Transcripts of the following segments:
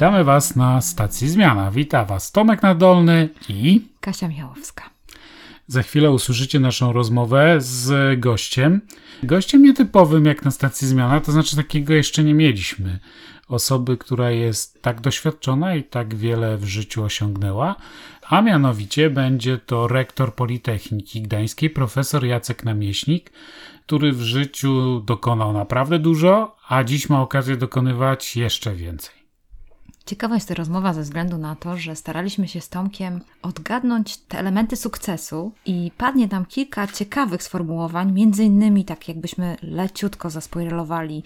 Witamy Was na stacji Zmiana. Wita Was Tomek Nadolny i Kasia Michałowska. Za chwilę usłyszycie naszą rozmowę z gościem. Gościem nietypowym jak na stacji Zmiana, to znaczy takiego jeszcze nie mieliśmy. Osoby, która jest tak doświadczona i tak wiele w życiu osiągnęła, a mianowicie będzie to rektor Politechniki Gdańskiej, profesor Jacek Namieśnik, który w życiu dokonał naprawdę dużo, a dziś ma okazję dokonywać jeszcze więcej. Ciekawa jest ta rozmowa ze względu na to, że staraliśmy się z Tomkiem odgadnąć te elementy sukcesu i padnie tam kilka ciekawych sformułowań, między innymi tak jakbyśmy leciutko zaspoilerowali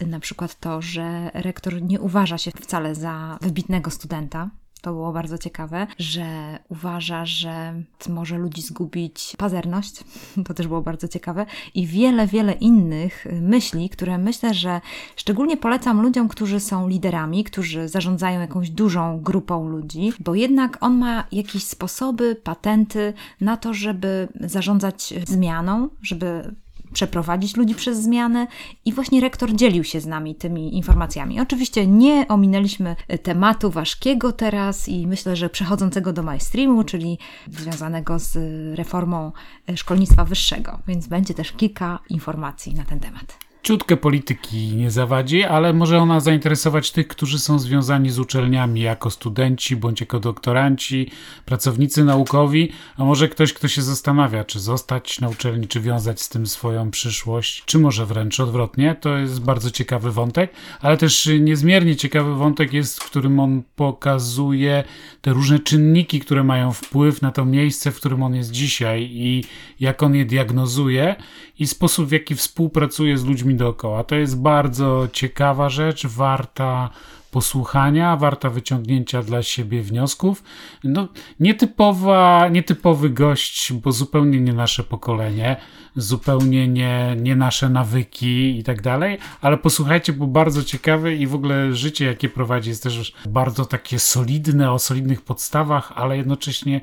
na przykład to, że rektor nie uważa się wcale za wybitnego studenta, to było bardzo ciekawe, że uważa, że może ludzi zgubić pazerność, to też było bardzo ciekawe, i wiele, wiele innych myśli, które myślę, że szczególnie polecam ludziom, którzy są liderami, którzy zarządzają jakąś dużą grupą ludzi, bo jednak on ma jakieś sposoby, patenty na to, żeby zarządzać zmianą, żeby przeprowadzić ludzi przez zmianę i właśnie rektor dzielił się z nami tymi informacjami. Oczywiście nie ominęliśmy tematu ważkiego teraz i myślę, że przechodzącego do mainstreamu, czyli związanego z reformą szkolnictwa wyższego, więc będzie też kilka informacji na ten temat ciutkę polityki nie zawadzi, ale może ona zainteresować tych, którzy są związani z uczelniami jako studenci bądź jako doktoranci, pracownicy naukowi, a może ktoś, kto się zastanawia, czy zostać na uczelni, czy wiązać z tym swoją przyszłość, czy może wręcz odwrotnie. To jest bardzo ciekawy wątek, ale też niezmiernie ciekawy wątek jest, w którym on pokazuje te różne czynniki, które mają wpływ na to miejsce, w którym on jest dzisiaj i jak on je diagnozuje i sposób, w jaki współpracuje z ludźmi dookoła. To jest bardzo ciekawa rzecz, warta posłuchania, warta wyciągnięcia dla siebie wniosków. No, nietypowa, nietypowy gość, bo zupełnie nie nasze pokolenie, zupełnie nie, nie nasze nawyki i tak dalej, ale posłuchajcie, bo bardzo ciekawy i w ogóle życie, jakie prowadzi, jest też bardzo takie solidne, o solidnych podstawach, ale jednocześnie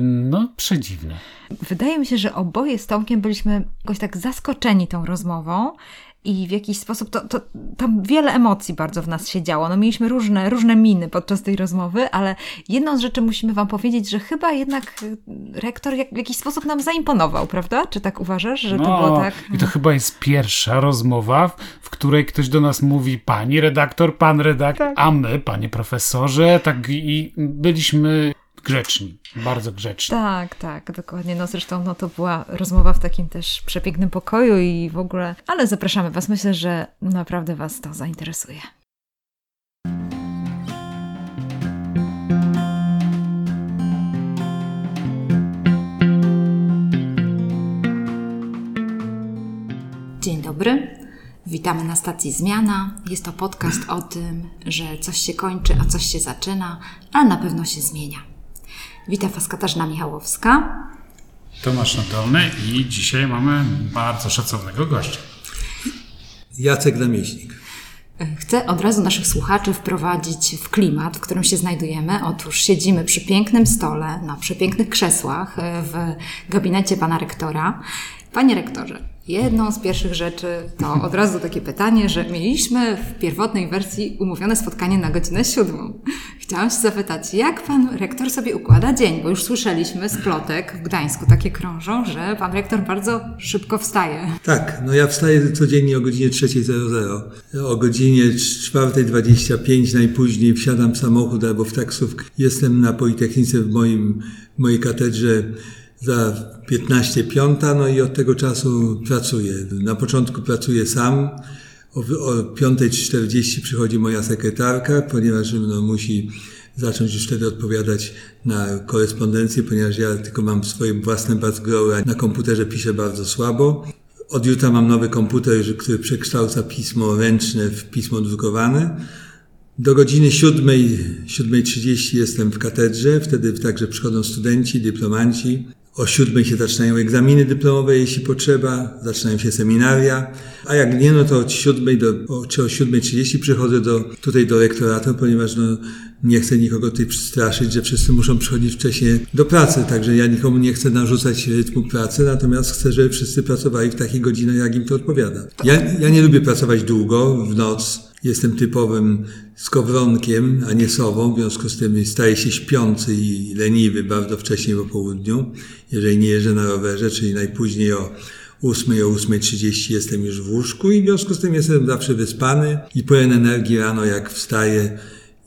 no, przedziwne. Wydaje mi się, że oboje z Tomkiem byliśmy jakoś tak zaskoczeni tą rozmową i w jakiś sposób to, to, tam wiele emocji bardzo w nas się działo. No, mieliśmy różne, różne miny podczas tej rozmowy, ale jedną z rzeczy musimy Wam powiedzieć, że chyba jednak y, rektor jak, w jakiś sposób nam zaimponował, prawda? Czy tak uważasz, że no, to było tak? I to chyba jest pierwsza rozmowa, w której ktoś do nas mówi pani redaktor, pan redaktor, tak. a my, panie profesorze, tak i byliśmy grzeczni, bardzo grzeczni. Tak, tak, dokładnie. No zresztą no, to była rozmowa w takim też przepięknym pokoju i w ogóle, ale zapraszamy Was. Myślę, że naprawdę Was to zainteresuje. Dzień dobry. Witamy na stacji Zmiana. Jest to podcast o tym, że coś się kończy, a coś się zaczyna, ale na pewno się zmienia. Witam Was Katarzyna Michałowska. Tomasz Nadolny i dzisiaj mamy bardzo szacownego gościa. Jacek Namieśnik. Chcę od razu naszych słuchaczy wprowadzić w klimat, w którym się znajdujemy. Otóż siedzimy przy pięknym stole, na przepięknych krzesłach w gabinecie pana rektora. Panie rektorze, Jedną z pierwszych rzeczy to od razu takie pytanie, że mieliśmy w pierwotnej wersji umówione spotkanie na godzinę siódmą. Chciałam się zapytać, jak pan rektor sobie układa dzień? Bo już słyszeliśmy z plotek w Gdańsku takie krążą, że pan rektor bardzo szybko wstaje. Tak, no ja wstaję codziennie o godzinie 3.00. O godzinie 4.25 najpóźniej wsiadam w samochód albo w taksówkę. Jestem na Politechnice w moim, w mojej katedrze za 15 piąta, no i od tego czasu pracuję. Na początku pracuję sam, o, o 5.40 przychodzi moja sekretarka, ponieważ no, musi zacząć już wtedy odpowiadać na korespondencję, ponieważ ja tylko mam swoje własne background, na komputerze piszę bardzo słabo. Od jutra mam nowy komputer, który przekształca pismo ręczne w pismo drukowane. Do godziny 7.30 jestem w katedrze, wtedy także przychodzą studenci, dyplomanci. O siódmej się zaczynają egzaminy dyplomowe, jeśli potrzeba, zaczynają się seminaria, a jak nie, no to od siódmej do, czy o siódmej trzydzieści przychodzę do, tutaj do rektoratu, ponieważ no, nie chcę nikogo tutaj straszyć, że wszyscy muszą przychodzić wcześniej do pracy, także ja nikomu nie chcę narzucać rytmu pracy, natomiast chcę, żeby wszyscy pracowali w takich godzinach, jak im to odpowiada. Ja, ja nie lubię pracować długo, w noc, Jestem typowym skowronkiem, a nie sową, w związku z tym staję się śpiący i leniwy bardzo wcześnie po południu, jeżeli nie jeżdżę na rowerze, czyli najpóźniej o 8, o 8.30 jestem już w łóżku i w związku z tym jestem zawsze wyspany i pełen energii rano jak wstaję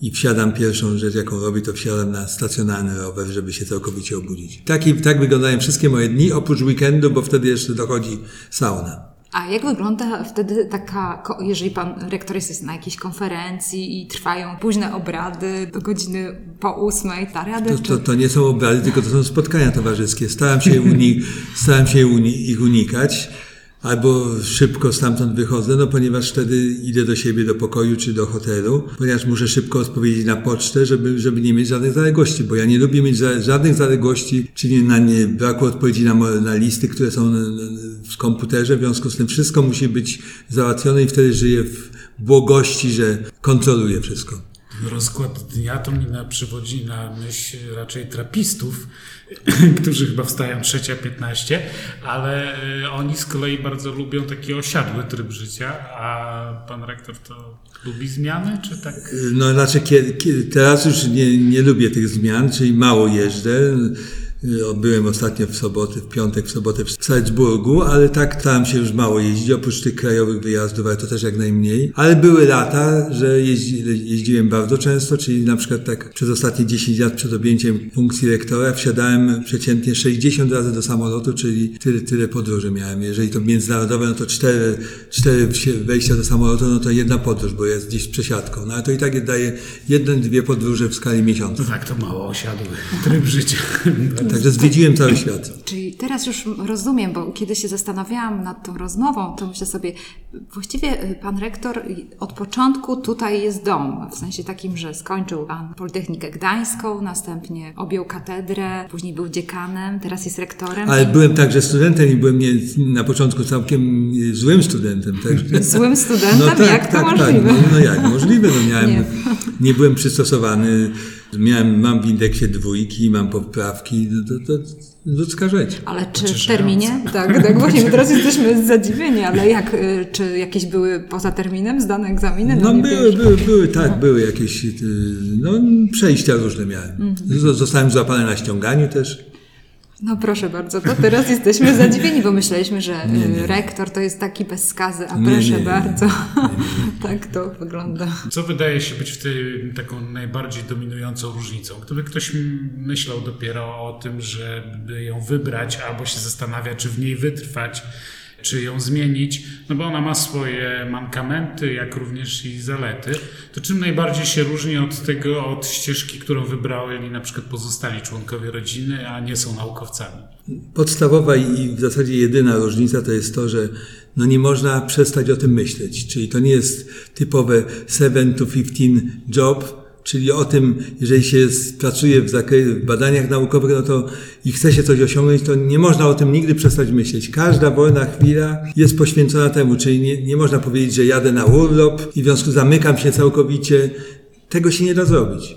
i wsiadam, pierwszą rzecz jaką robię, to wsiadam na stacjonarny rower, żeby się całkowicie obudzić. Tak, tak wyglądają wszystkie moje dni, oprócz weekendu, bo wtedy jeszcze dochodzi sauna. A jak wygląda wtedy taka, jeżeli pan rektor jest na jakiejś konferencji i trwają późne obrady do godziny po ósmej, ta rady? To, to, to nie są obrady, tylko to są spotkania towarzyskie. Staram się, uni, staram się uni, ich unikać albo szybko stamtąd wychodzę, no ponieważ wtedy idę do siebie, do pokoju czy do hotelu, ponieważ muszę szybko odpowiedzieć na pocztę, żeby, żeby nie mieć żadnych zaległości, bo ja nie lubię mieć żadnych zaległości, czyli na nie, braku odpowiedzi na, na listy, które są w komputerze, w związku z tym wszystko musi być załatwione i wtedy żyję w błogości, że kontroluję wszystko. Rozkład dnia to mi na, przywodzi na myśl raczej trapistów, którzy chyba wstają 3.15, ale y, oni z kolei bardzo lubią taki osiadły tryb życia, a pan rektor to lubi zmiany, czy tak? No znaczy, kiedy, kiedy, teraz już nie, nie lubię tych zmian, czyli mało jeżdżę. Byłem ostatnio w sobotę, w piątek, w sobotę w Salzburgu, ale tak tam się już mało jeździ, oprócz tych krajowych wyjazdów, ale to też jak najmniej. Ale były lata, że jeździ, jeździłem bardzo często, czyli na przykład tak przez ostatnie 10 lat przed objęciem funkcji rektora wsiadałem przeciętnie 60 razy do samolotu, czyli tyle, tyle podróży miałem. Jeżeli to międzynarodowe, no to 4, 4 wejścia do samolotu, no to jedna podróż, bo jest gdzieś przesiadką. No ale to i tak daje jedne, dwie podróże w skali miesiąca. No tak, to mało osiadły tryb życia. Także zwiedziłem cały świat. Czyli teraz już rozumiem, bo kiedy się zastanawiałam nad tą rozmową, to myślę sobie, właściwie y, pan rektor od początku tutaj jest dom, w sensie takim, że skończył pan Politechnikę Gdańską, następnie objął katedrę, później był dziekanem, teraz jest rektorem. Ale byłem także studentem i byłem nie, na początku całkiem złym studentem. Także... Złym studentem? No, tak, jak to tak, możliwe? Tak, no, no jak możliwe? No, miałem, nie. nie byłem przystosowany Miałem, mam w indeksie dwójki, mam poprawki, no to, to ludzka rzecz. Ale czy w terminie? Tak, tak właśnie, teraz jesteśmy zadziwieni, ale jak, y, czy jakieś były poza terminem zdane egzaminy? No, no były, były, były, tak, no. były jakieś, y, no przejścia różne miałem. Mhm. Zostałem złapany na ściąganiu też. No proszę bardzo, to teraz jesteśmy zadziwieni, bo myśleliśmy, że nie, nie. rektor to jest taki bez skazy, a nie, proszę bardzo, tak to wygląda. Co wydaje się być w tej taką najbardziej dominującą różnicą? Gdyby ktoś myślał dopiero o tym, żeby ją wybrać, albo się zastanawia, czy w niej wytrwać, czy ją zmienić, no bo ona ma swoje mankamenty, jak również i zalety. To czym najbardziej się różni od tego, od ścieżki, którą wybrali na przykład pozostali członkowie rodziny, a nie są naukowcami? Podstawowa i w zasadzie jedyna różnica to jest to, że no nie można przestać o tym myśleć. Czyli to nie jest typowe 7 to 15 job, Czyli o tym, jeżeli się pracuje w, w badaniach naukowych, no to i chce się coś osiągnąć, to nie można o tym nigdy przestać myśleć. Każda wolna chwila jest poświęcona temu, czyli nie, nie można powiedzieć, że jadę na urlop i w związku zamykam się całkowicie. Tego się nie da zrobić.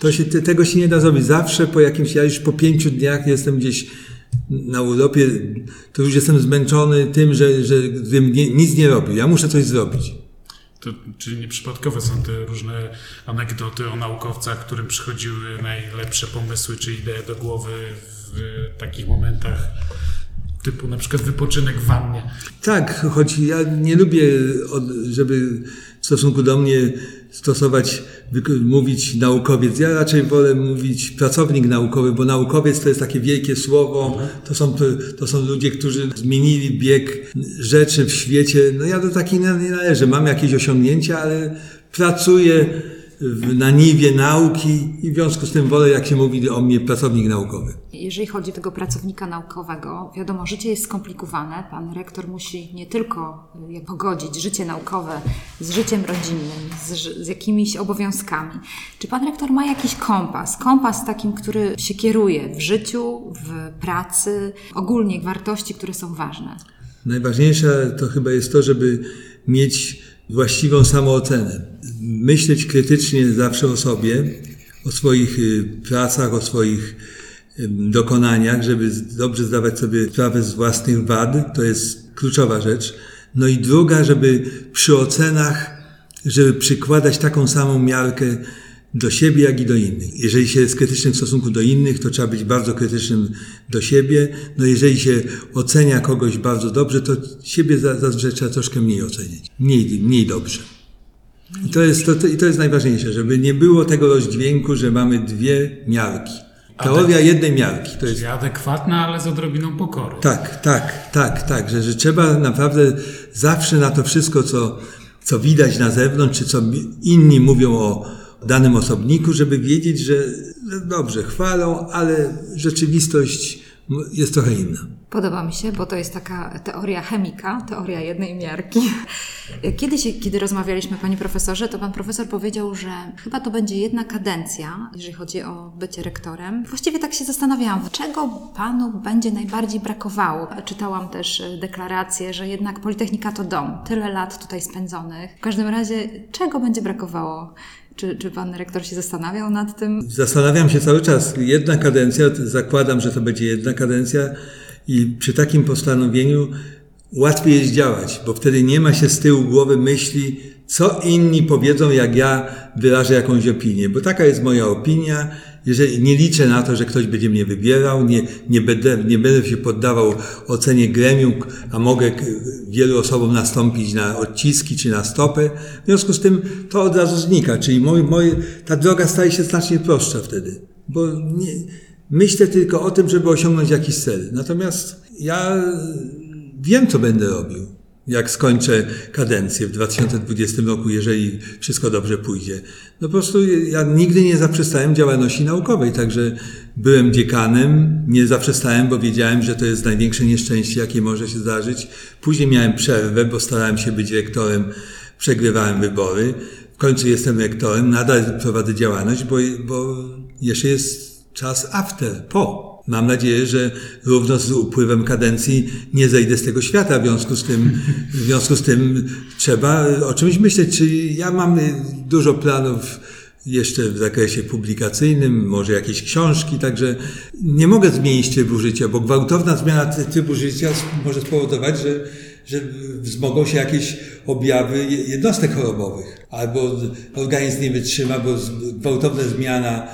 To się, tego się nie da zrobić. Zawsze po jakimś, ja już po pięciu dniach jestem gdzieś na urlopie, to już jestem zmęczony tym, że, że gdybym nie, nic nie robił. Ja muszę coś zrobić. To, czyli nieprzypadkowe są te różne anegdoty o naukowcach, którym przychodziły najlepsze pomysły czy idee do głowy w takich momentach typu na przykład wypoczynek w wannie. Tak, choć ja nie lubię, żeby w stosunku do mnie stosować, mówić naukowiec. Ja raczej wolę mówić pracownik naukowy, bo naukowiec to jest takie wielkie słowo. To są, to są ludzie, którzy zmienili bieg rzeczy w świecie. No ja do takich nie należę. Mam jakieś osiągnięcia, ale pracuję na niwie nauki i w związku z tym wolę, jak się mówi o mnie, pracownik naukowy. Jeżeli chodzi o tego pracownika naukowego, wiadomo, życie jest skomplikowane. Pan rektor musi nie tylko y, pogodzić życie naukowe z życiem rodzinnym, z, z jakimiś obowiązkami. Czy pan rektor ma jakiś kompas? Kompas takim, który się kieruje w życiu, w pracy, ogólnie wartości, które są ważne? Najważniejsze to chyba jest to, żeby mieć właściwą samoocenę. Myśleć krytycznie zawsze o sobie, o swoich y, pracach, o swoich dokonaniach, żeby dobrze zdawać sobie sprawę z własnych wad, to jest kluczowa rzecz. No i druga, żeby przy ocenach żeby przykładać taką samą miarkę do siebie, jak i do innych. Jeżeli się jest krytycznym w stosunku do innych, to trzeba być bardzo krytycznym do siebie. No jeżeli się ocenia kogoś bardzo dobrze, to siebie zazwyczaj trzeba troszkę mniej oceniać. Mniej, mniej dobrze. I to, jest, to, to, to jest najważniejsze, żeby nie było tego rozdźwięku, że mamy dwie miarki. Teoria jednej miarki. To jest adekwatna, ale z odrobiną pokoru. Tak, tak, tak, tak, że, że trzeba naprawdę zawsze na to wszystko, co, co widać na zewnątrz, czy co inni mówią o danym osobniku, żeby wiedzieć, że, że dobrze, chwalą, ale rzeczywistość jest trochę inna. Podoba mi się, bo to jest taka teoria chemika, teoria jednej miarki. Kiedyś, kiedy rozmawialiśmy, panie profesorze, to pan profesor powiedział, że chyba to będzie jedna kadencja, jeżeli chodzi o bycie rektorem. Właściwie tak się zastanawiałam, czego panu będzie najbardziej brakowało. Czytałam też deklarację, że jednak Politechnika to dom, tyle lat tutaj spędzonych. W każdym razie, czego będzie brakowało czy, czy pan rektor się zastanawiał nad tym? Zastanawiam się cały czas. Jedna kadencja, zakładam, że to będzie jedna kadencja i przy takim postanowieniu łatwiej jest działać, bo wtedy nie ma się z tyłu głowy myśli, co inni powiedzą, jak ja wyrażę jakąś opinię, bo taka jest moja opinia. Jeżeli nie liczę na to, że ktoś będzie mnie wybierał, nie, nie, będę, nie będę się poddawał ocenie gremium, a mogę wielu osobom nastąpić na odciski czy na stopy. W związku z tym to od razu znika, czyli ta droga staje się znacznie prostsza wtedy, bo nie, myślę tylko o tym, żeby osiągnąć jakiś cel. Natomiast ja wiem, co będę robił jak skończę kadencję w 2020 roku, jeżeli wszystko dobrze pójdzie. No po prostu ja nigdy nie zaprzestałem działalności naukowej, także byłem dziekanem, nie zaprzestałem, bo wiedziałem, że to jest największe nieszczęście, jakie może się zdarzyć. Później miałem przerwę, bo starałem się być rektorem, przegrywałem wybory. W końcu jestem rektorem, nadal prowadzę działalność, bo, bo jeszcze jest czas after, po. Mam nadzieję, że równo z upływem kadencji nie zejdę z tego świata. W związku z tym, w związku z tym trzeba o czymś myśleć. Czyli ja mam dużo planów jeszcze w zakresie publikacyjnym, może jakieś książki, także nie mogę zmienić trybu życia, bo gwałtowna zmiana trybu życia może spowodować, że, że wzmogą się jakieś objawy jednostek chorobowych, albo organizm nie wytrzyma, bo gwałtowna zmiana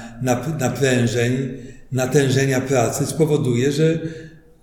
naprężeń natężenia pracy spowoduje, że,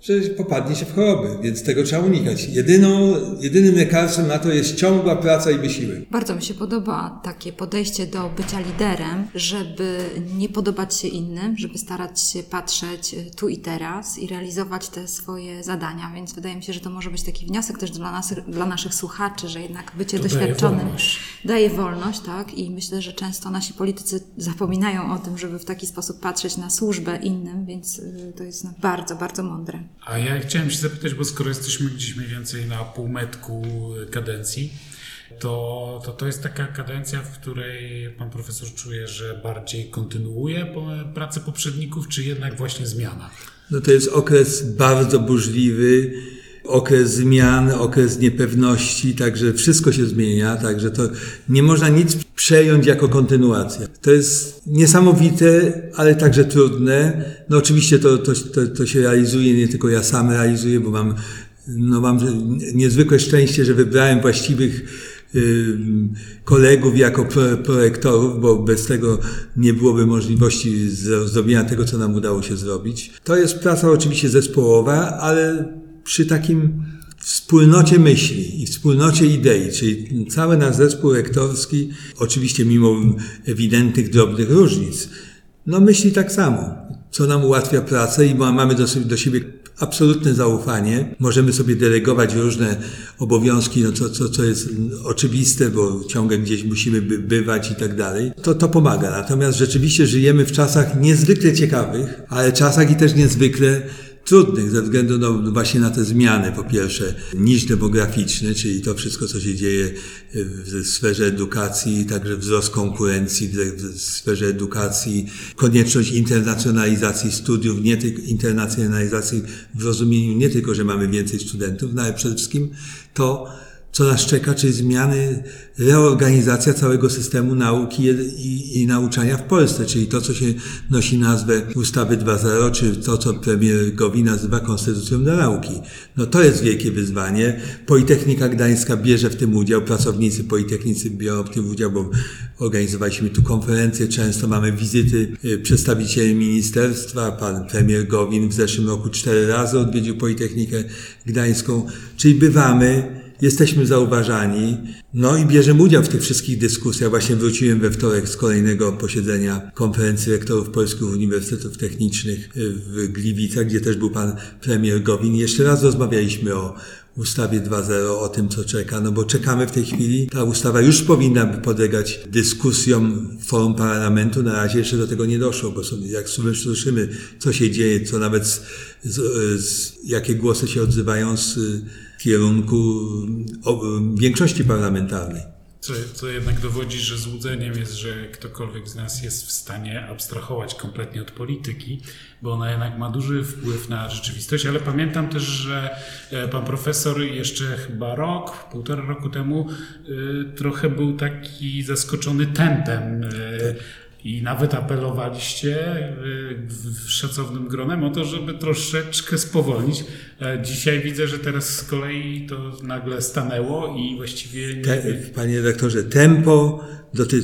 że popadnie się w choroby, więc tego trzeba unikać. Jedyną, jedynym lekarstwem na to jest ciągła praca i wysiłek. Bardzo mi się podoba takie podejście do bycia liderem, żeby nie podobać się innym, żeby starać się patrzeć tu i teraz i realizować te swoje zadania, więc wydaje mi się, że to może być taki wniosek też dla, nas, dla naszych słuchaczy, że jednak bycie to doświadczonym daje wolność. daje wolność, tak? I myślę, że często nasi politycy zapominają o tym, żeby w taki sposób patrzeć na służbę innym, więc y, to jest bardzo, bardzo mądre. A ja chciałem się zapytać, bo skoro jesteśmy gdzieś mniej więcej na półmetku kadencji, to, to to jest taka kadencja, w której pan profesor czuje, że bardziej kontynuuje pracę poprzedników, czy jednak właśnie zmiana? No to jest okres bardzo burzliwy, okres zmian, okres niepewności, także wszystko się zmienia, także to nie można nic przejąć jako kontynuację. To jest niesamowite, ale także trudne. No oczywiście to, to, to, to się realizuje, nie tylko ja sam realizuję, bo mam, no mam niezwykłe szczęście, że wybrałem właściwych kolegów jako projektorów, bo bez tego nie byłoby możliwości zrobienia tego, co nam udało się zrobić. To jest praca oczywiście zespołowa, ale przy takim wspólnocie myśli i wspólnocie idei, czyli cały nasz zespół rektorski, oczywiście mimo ewidentnych, drobnych różnic, no myśli tak samo, co nam ułatwia pracę i mamy do, do siebie absolutne zaufanie. Możemy sobie delegować różne obowiązki, no co, co, co jest oczywiste, bo ciągle gdzieś musimy by, bywać i tak dalej. To, to pomaga. Natomiast rzeczywiście żyjemy w czasach niezwykle ciekawych, ale czasach i też niezwykle trudnych ze względu no, właśnie na te zmiany. Po pierwsze, niż demograficzny, czyli to wszystko, co się dzieje w sferze edukacji, także wzrost konkurencji w sferze edukacji, konieczność internacjonalizacji studiów, nie tylko internacjonalizacji w rozumieniu nie tylko, że mamy więcej studentów, no ale przede wszystkim to, co nas czeka, czyli zmiany, reorganizacja całego systemu nauki i, i nauczania w Polsce, czyli to, co się nosi nazwę ustawy 2.0, czy to, co premier Gowin nazywa konstytucją dla nauki. No to jest wielkie wyzwanie. Politechnika Gdańska bierze w tym udział, pracownicy Politechnicy biorą w tym udział, bo organizowaliśmy tu konferencje, często mamy wizyty y, przedstawicieli ministerstwa, pan premier Gowin w zeszłym roku cztery razy odwiedził Politechnikę Gdańską, czyli bywamy, jesteśmy zauważani, no i bierzemy udział w tych wszystkich dyskusjach. Właśnie wróciłem we wtorek z kolejnego posiedzenia konferencji rektorów polskich uniwersytetów technicznych w Gliwicach, gdzie też był pan premier Gowin. Jeszcze raz rozmawialiśmy o ustawie 2.0, o tym, co czeka, no bo czekamy w tej chwili. Ta ustawa już powinna podlegać dyskusjom forum parlamentu. Na razie jeszcze do tego nie doszło, bo sobie, jak słyszymy, co się dzieje, co nawet z, z, jakie głosy się odzywają z kierunku większości parlamentarnej. Co, co jednak dowodzi, że złudzeniem jest, że ktokolwiek z nas jest w stanie abstrahować kompletnie od polityki, bo ona jednak ma duży wpływ na rzeczywistość, ale pamiętam też, że e, pan profesor jeszcze chyba rok, półtora roku temu y, trochę był taki zaskoczony tempem. Y, i nawet apelowaliście y, szacownym gronem o to, żeby troszeczkę spowolnić. E, dzisiaj widzę, że teraz z kolei to nagle stanęło i właściwie nie... Te, panie rektorze, tempo, doty, y,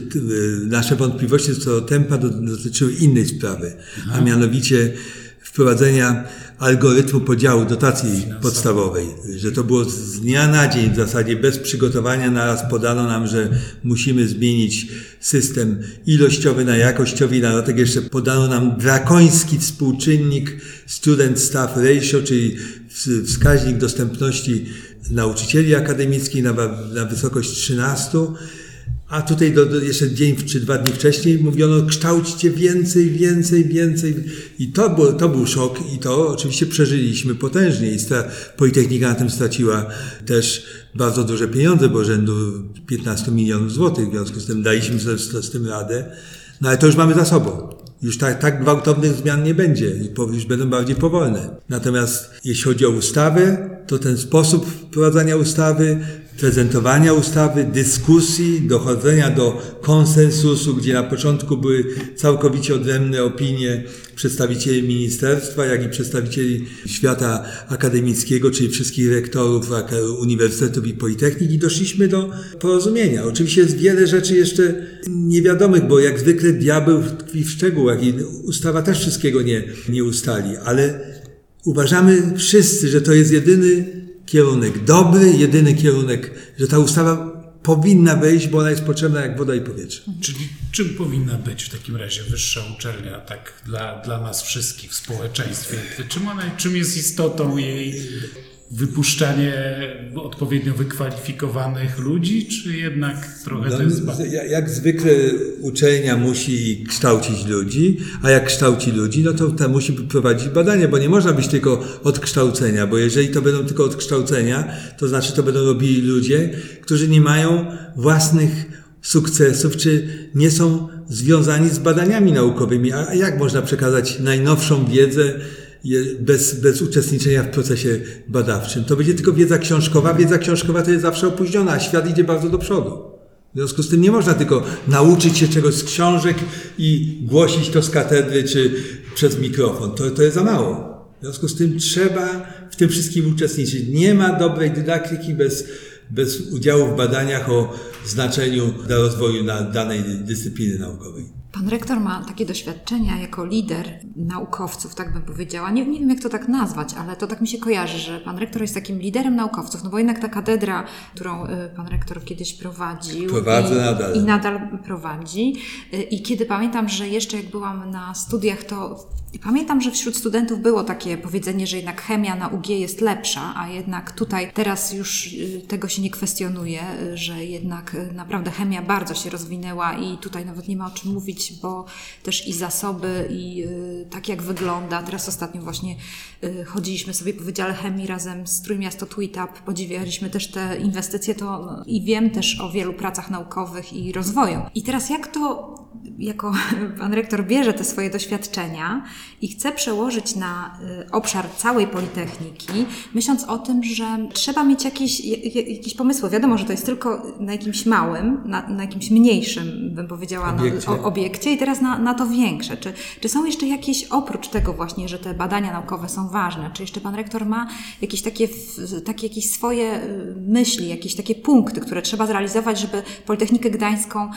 nasze wątpliwości co do tempa dotyczyły innej sprawy, Aha. a mianowicie wprowadzenia algorytmu podziału dotacji podstawowej, że to było z dnia na dzień w zasadzie bez przygotowania naraz podano nam, że musimy zmienić system ilościowy na jakościowy i na dodatek jeszcze podano nam drakoński współczynnik student staff ratio, czyli wskaźnik dostępności nauczycieli akademickich na, na wysokość 13 a tutaj do, do jeszcze dzień czy dwa dni wcześniej mówiono kształćcie więcej, więcej, więcej. I to, było, to był szok i to oczywiście przeżyliśmy potężnie. I sta, Politechnika na tym straciła też bardzo duże pieniądze, bo rzędu 15 milionów złotych. W związku z tym daliśmy sobie z, z tym radę. No ale to już mamy za sobą. Już tak, tak gwałtownych zmian nie będzie, już będą bardziej powolne. Natomiast jeśli chodzi o ustawy, to ten sposób wprowadzania ustawy, prezentowania ustawy, dyskusji, dochodzenia do konsensusu, gdzie na początku były całkowicie odrębne opinie przedstawicieli ministerstwa, jak i przedstawicieli świata akademickiego, czyli wszystkich rektorów uniwersytetów i politechnik i doszliśmy do porozumienia. Oczywiście jest wiele rzeczy jeszcze niewiadomych, bo jak zwykle diabeł tkwi w szczegółach i ustawa też wszystkiego nie, nie ustali, ale uważamy wszyscy, że to jest jedyny kierunek dobry, jedyny kierunek, że ta ustawa powinna wejść, bo ona jest potrzebna jak woda i powietrze. Czyli czym powinna być w takim razie wyższa uczelnia, tak dla, dla nas wszystkich w społeczeństwie? Czym, ona, czym jest istotą jej wypuszczanie odpowiednio wykwalifikowanych ludzi, czy jednak trochę no, to jest... Jak, zwykle uczelnia musi kształcić ludzi, a jak kształci ludzi, no to ta musi prowadzić badania, bo nie można być tylko od kształcenia, bo jeżeli to będą tylko od kształcenia, to znaczy to będą robili ludzie, którzy nie mają własnych sukcesów, czy nie są związani z badaniami naukowymi. A jak można przekazać najnowszą wiedzę bez, bez uczestniczenia w procesie badawczym. To będzie tylko wiedza książkowa. Wiedza książkowa to jest zawsze opóźniona, a świat idzie bardzo do przodu. W związku z tym nie można tylko nauczyć się czegoś z książek i głosić to z katedry czy przez mikrofon. To, to jest za mało. W związku z tym trzeba w tym wszystkim uczestniczyć. Nie ma dobrej dydaktyki bez, bez udziału w badaniach o znaczeniu dla rozwoju na danej dyscypliny naukowej. Pan rektor ma takie doświadczenia jako lider naukowców, tak bym powiedziała. Nie, nie wiem, jak to tak nazwać, ale to tak mi się kojarzy, że pan rektor jest takim liderem naukowców, no bo jednak ta katedra, którą y, pan rektor kiedyś prowadził Prowadzę i, nadal. i nadal prowadzi. Y, I kiedy pamiętam, że jeszcze jak byłam na studiach, to pamiętam, że wśród studentów było takie powiedzenie, że jednak chemia na UG jest lepsza, a jednak tutaj teraz już y, tego się nie kwestionuje, że jednak naprawdę chemia bardzo się rozwinęła i tutaj nawet nie ma o czym mówić bo też i zasoby, i y, tak jak wygląda. Teraz ostatnio właśnie y, chodziliśmy sobie po Wydziale Chemii razem z Trójmiasto Tweetup, podziwialiśmy też te inwestycje to, no, i wiem też o wielu pracach naukowych i rozwoju. I teraz jak to jako pan rektor bierze te swoje doświadczenia i chce przełożyć na y, obszar całej Politechniki, myśląc o tym, że trzeba mieć jakieś, jakieś pomysły. Wiadomo, że to jest tylko na jakimś małym, na, na jakimś mniejszym, bym powiedziała, obiekcie, no, o, obiekcie i teraz na, na to większe. Czy, czy są jeszcze jakieś, oprócz tego właśnie, że te badania naukowe są ważne, czy jeszcze pan rektor ma jakieś takie, takie jakieś swoje y, myśli, jakieś takie punkty, które trzeba zrealizować, żeby Politechnikę Gdańską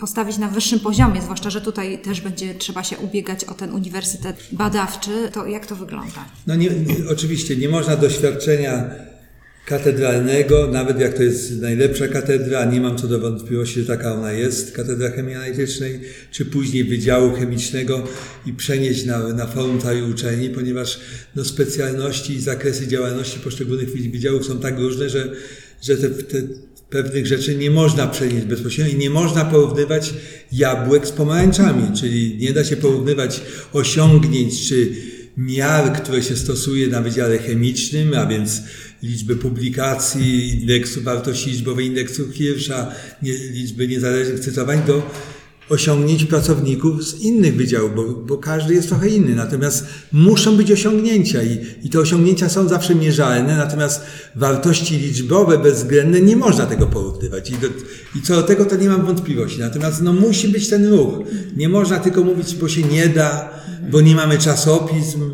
postawić na wyższym poziomie, zwłaszcza, że tutaj też będzie trzeba się ubiegać o ten uniwersytet badawczy, to jak to wygląda? No nie, oczywiście nie można doświadczenia katedralnego, nawet jak to jest najlepsza katedra, nie mam co do wątpliwości, że taka ona jest, katedra chemii analitycznej, czy później Wydziału Chemicznego i przenieść na, na forum całej uczelni, ponieważ no, specjalności i zakresy działalności poszczególnych wydziałów są tak różne, że, że te, te pewnych rzeczy nie można przenieść bezpośrednio i nie można porównywać jabłek z pomarańczami, czyli nie da się porównywać osiągnięć czy miar, które się stosuje na Wydziale Chemicznym, a więc liczby publikacji, indeksu wartości liczbowej indeksu Hirscha, nie, liczby niezależnych cytowań do osiągnięć pracowników z innych wydziałów, bo, bo każdy jest trochę inny. Natomiast muszą być osiągnięcia i, i te osiągnięcia są zawsze mierzalne, natomiast wartości liczbowe, bezwzględne, nie można tego porównywać. I, do, I co do tego to nie mam wątpliwości. Natomiast no, musi być ten ruch. Nie można tylko mówić, bo się nie da, bo nie mamy czasopism,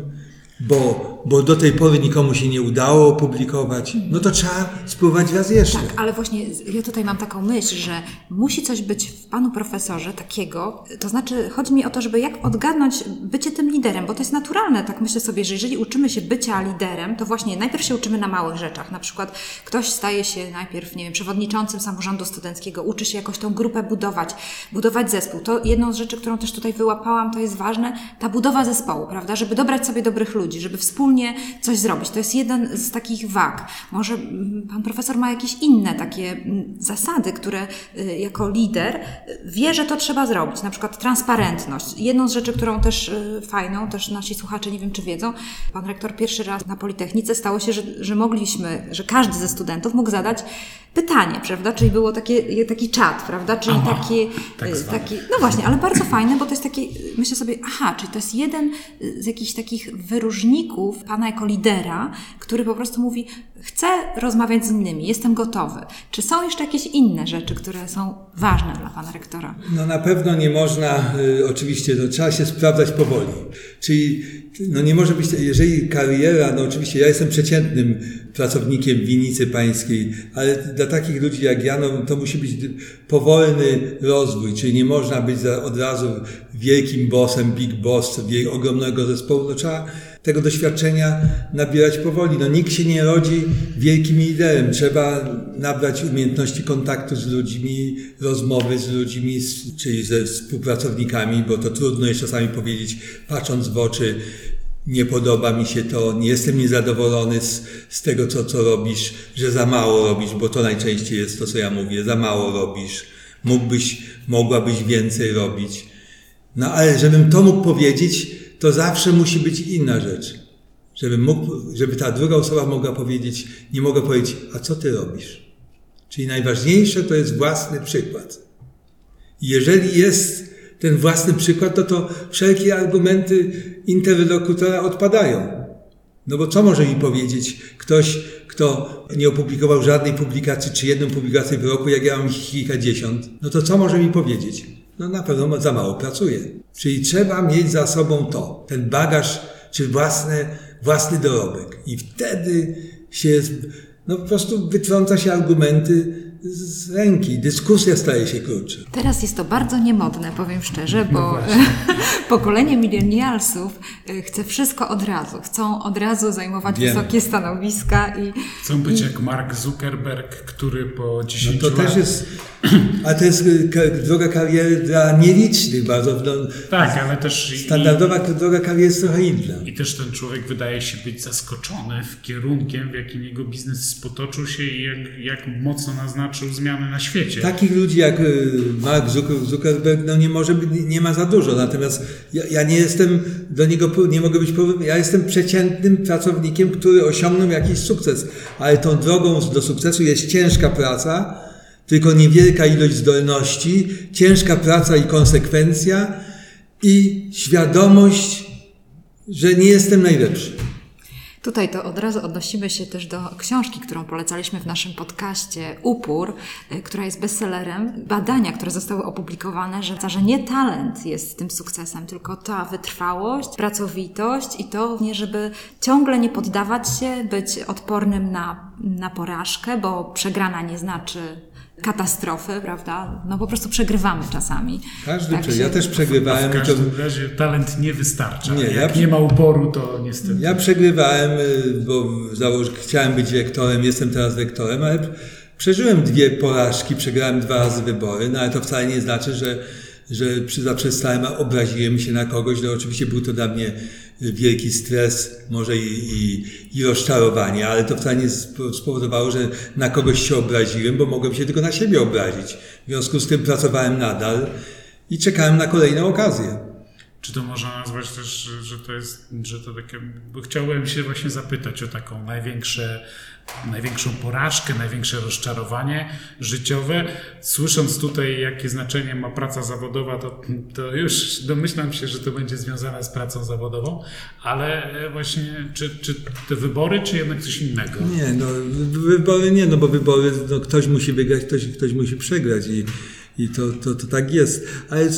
bo bo do tej pory nikomu się nie udało opublikować, no to trzeba spróbować raz jeszcze. Tak, ale właśnie ja tutaj mam taką myśl, że musi coś być w panu profesorze takiego, to znaczy chodzi mi o to, żeby jak odgadnąć bycie tym liderem, bo to jest naturalne, tak myślę sobie, że jeżeli uczymy się bycia liderem, to właśnie najpierw się uczymy na małych rzeczach, na przykład ktoś staje się najpierw, nie wiem, przewodniczącym samorządu studenckiego, uczy się jakoś tą grupę budować, budować zespół. To jedną z rzeczy, którą też tutaj wyłapałam, to jest ważne, ta budowa zespołu, prawda, żeby dobrać sobie dobrych ludzi, żeby wspólnie wspólnie coś zrobić. To jest jeden z takich wag. Może mm, pan profesor ma jakieś inne takie mm, zasady, które y, jako lider y, wie, że to trzeba zrobić. Na przykład transparentność. Jedną z rzeczy, którą też y, fajną, też nasi słuchacze nie wiem, czy wiedzą, pan rektor pierwszy raz na Politechnice stało się, że, że mogliśmy, że każdy ze studentów mógł zadać pytanie, prawda? Czyli było takie, taki czat, prawda? Czyli aha, taki, tak taki, no właśnie, ale bardzo fajne, bo to jest taki, myślę sobie, aha, czyli to jest jeden z jakichś takich wyróżników pana jako lidera, który po prostu mówi, chcę rozmawiać z innymi, jestem gotowy. Czy są jeszcze jakieś inne rzeczy, które są ważne dla pana rektora? No na pewno nie można, y, oczywiście, no, trzeba się sprawdzać powoli. Czyli no nie może być, jeżeli kariera, no oczywiście ja jestem przeciętnym pracownikiem winnicy pańskiej, ale dla takich ludzi jak ja, no to musi być powolny rozwój, czyli nie można być od razu wielkim bossem, big boss, ogromnego zespołu, no trzeba tego doświadczenia nabierać powoli. No nikt się nie rodzi wielkim liderem. Trzeba nabrać umiejętności kontaktu z ludźmi, rozmowy z ludźmi, czyli ze współpracownikami, bo to trudno jest czasami powiedzieć, patrząc w oczy, nie podoba mi się to, nie jestem niezadowolony z, z tego, co, co robisz, że za mało robisz, bo to najczęściej jest to, co ja mówię, za mało robisz, mógłbyś, mogłabyś więcej robić. No ale żebym to mógł powiedzieć, to zawsze musi być inna rzecz. Żeby, mógł, żeby ta druga osoba mogła powiedzieć, nie mogła powiedzieć, a co ty robisz? Czyli najważniejsze to jest własny przykład. Jeżeli jest ten własny przykład, to to wszelkie argumenty interlokutora odpadają. No bo co może mi powiedzieć ktoś, kto nie opublikował żadnej publikacji, czy jedną publikację w roku, jak ja mam kilkadziesiąt? No to co może mi powiedzieć? No na pewno za mało pracuje. Czyli trzeba mieć za sobą to, ten bagaż, czy własny, własny dorobek. I wtedy się, no po prostu wytrąca się argumenty z ręki. Dyskusja staje się krótsza. Teraz jest to bardzo niemodne, powiem szczerze, bo no pokolenie milenialsów e, chce wszystko od razu. Chcą od razu zajmować Wiem. wysokie stanowiska i... Chcą być i... jak Mark Zuckerberg, który po 10 no to lat... też jest... A to jest e, droga kariery dla nielicznych bardzo. No, tak, ale też... Standardowa i... droga kariery jest trochę inna. I też ten człowiek wydaje się być zaskoczony w kierunkiem, w jakim jego biznes potoczył się i jak, jak mocno naznaczył zmiany na świecie. Takich ludzi jak y, Mark Zuckerberg no nie może nie ma za dużo. Natomiast ja, ja nie jestem do niego, nie mogę być ja jestem przeciętnym pracownikiem, który osiągnął jakiś sukces. Ale tą drogą do sukcesu jest ciężka praca, tylko niewielka ilość zdolności, ciężka praca i konsekwencja i świadomość, że nie jestem najlepszy. Tutaj to od razu odnosimy się też do książki, którą polecaliśmy w naszym podcaście Upór, y, która jest bestsellerem. Badania, które zostały opublikowane, że, że nie talent jest tym sukcesem, tylko ta wytrwałość, pracowitość i to, żeby ciągle nie poddawać się, być odpornym na, na porażkę, bo przegrana nie znaczy katastrofy, prawda? No po prostu przegrywamy czasami. Każdy, Tak ja też przegrywałem. W i to, każdym razie talent nie wystarcza. Nie, ja Jak przy- nie ma uporu, to niestety. ja przegrywałem, y, bo założ, chciałem być rektorem, jestem teraz rektorem, ale przeżyłem dwie porażki, przegrałem dwa razy wybory, no ale to wcale nie znaczy, że, że przy zaprzestałem, a obraziłem się na kogoś. No oczywiście był to dla mnie wielki stres, może i, i, i rozczarowanie, ale to wcale nie sp- spowodowało, że na kogoś się obraziłem, bo mogłem się tylko na siebie obrazić. W związku z tym pracowałem nadal i czekałem na kolejną okazję. Czy to można nazwać też, że to jest, że to takie, bo chciałbym się właśnie zapytać o taką największe, największą porażkę, największe rozczarowanie życiowe. Słysząc tutaj, jakie znaczenie ma praca zawodowa, to, to już domyślam się, że to będzie związane z pracą zawodową, ale właśnie, czy, czy te wybory, czy jednak coś innego? Nie, no wybory nie, no bo wybory, no ktoś musi wygrać, ktoś, ktoś musi przegrać i, i to, to, to tak jest. Ale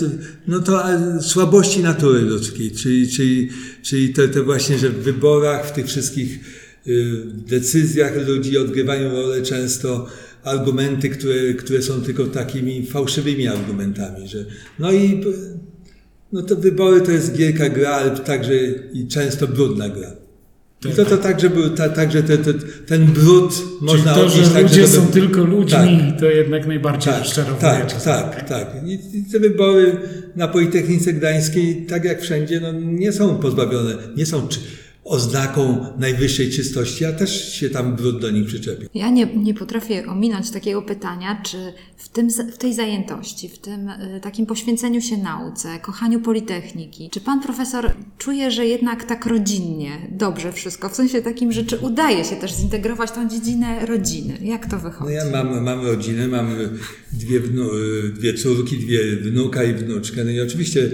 no to słabości natury ludzkiej, czyli, czyli, czyli to, to właśnie, że w wyborach, w tych wszystkich y, decyzjach ludzi odgrywają rolę często argumenty, które, które są tylko takimi fałszywymi argumentami, że no i no to wybory to jest wielka gra, ale także i często brudna gra. I to, to także był, ta, także te, te, ten brud Czyli można to, odnieść że ludzie są tylko ludźmi, Tak. to jednak najbardziej tak, rozczarowuje. tak, czasami. tak, tak. I, I te wybory na Politechnice Gdańskiej, tak jak wszędzie, no, nie są pozbawione, nie są czy, oznaką najwyższej czystości, a też się tam brud do nich przyczepił. Ja nie, nie potrafię ominąć takiego pytania, czy w, tym, w tej zajętości, w tym y, takim poświęceniu się nauce, kochaniu Politechniki, czy pan profesor czuje, że jednak tak rodzinnie, dobrze wszystko, w sensie takim, że czy udaje się też zintegrować tą dziedzinę rodziny? Jak to No wychodzi? ja mam, mam rodzinę, mam dwie, wnu, dwie córki, dwie wnuka i wnuczkę. No i oczywiście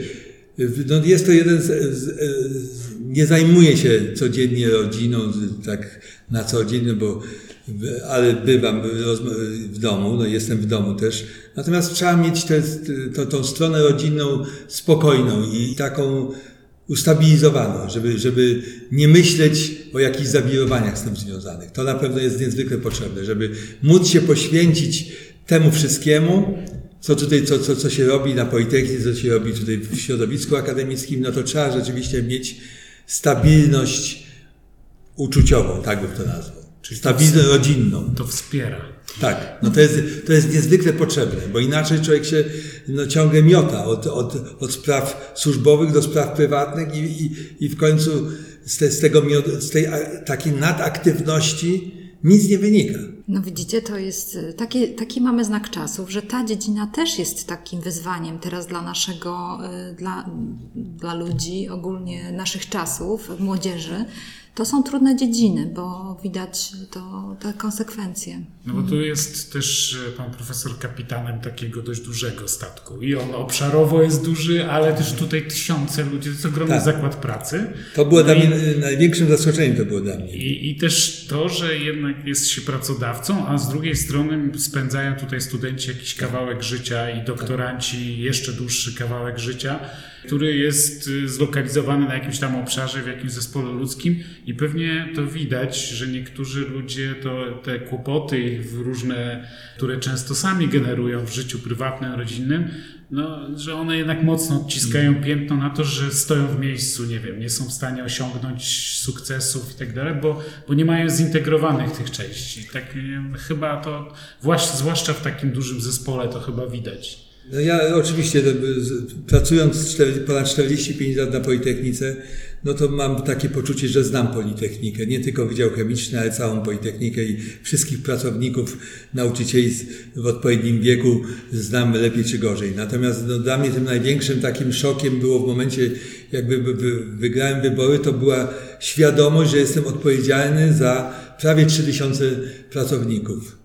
no jest to jeden z, z, z nie zajmuję się codziennie rodziną, tak na co dzień, no bo ale bywam w domu, no jestem w domu też. Natomiast trzeba mieć tę to, tą stronę rodzinną spokojną i taką ustabilizowaną, żeby, żeby nie myśleć o jakichś zawirowaniach z tym związanych. To na pewno jest niezwykle potrzebne, żeby móc się poświęcić temu wszystkiemu, co tutaj, co, co, co się robi na Politechnice, co się robi tutaj w środowisku akademickim, no to trzeba rzeczywiście mieć stabilność uczuciową, tak bym to nazwał. Czyli stabilność rodzinną. To wspiera. Tak, no to jest, to jest niezwykle potrzebne, bo inaczej człowiek się no, ciągle miota od, od, od spraw służbowych do spraw prywatnych i, i, i w końcu z, te, z, tego, z tej takiej nadaktywności nic nie wynika. No widzicie, to jest taki, taki mamy znak czasów, że ta dziedzina też jest takim wyzwaniem teraz dla naszego, dla, dla ludzi, ogólnie naszych czasów, młodzieży. To są trudne dziedziny, bo widać to, te konsekwencje. No bo tu jest też pan profesor kapitanem takiego dość dużego statku i on obszarowo jest duży, ale też tutaj tysiące ludzi, to jest ogromny Tak. zakład pracy. To było No dla i- mnie, największym zaskoczeniem to było dla mnie. I, I też to, że jednak jest się pracodawcą, a z drugiej strony spędzają tutaj studenci jakiś kawałek życia i doktoranci jeszcze dłuższy kawałek życia, który jest y, zlokalizowany na jakimś tam obszarze, w jakimś zespole ludzkim. I pewnie to widać, że niektórzy ludzie to te kłopoty różne, które często sami generują w życiu prywatnym, rodzinnym, no, że one jednak mocno odciskają piętno na to, że stoją w miejscu, nie wiem, nie są w stanie osiągnąć sukcesów i tak dalej, bo, bo nie mają zintegrowanych tych części. Tak, wiem, chyba to, zwłaszcza, zwłaszcza w takim dużym zespole, to chyba widać. No ja oczywiście z- pracując cztery, ponad 45 lat na Politechnice, no to mam takie poczucie, że znam Politechnikę. Nie tylko Wydział Chemiczny, ale całą Politechnikę i wszystkich pracowników, nauczycieli w odpowiednim wieku znam lepiej czy gorzej. Natomiast no, dla mnie tym największym takim szokiem było w momencie, jakby wy- wy- wygrałem wybory, to była świadomość, że jestem odpowiedzialny za prawie 3000 pracowników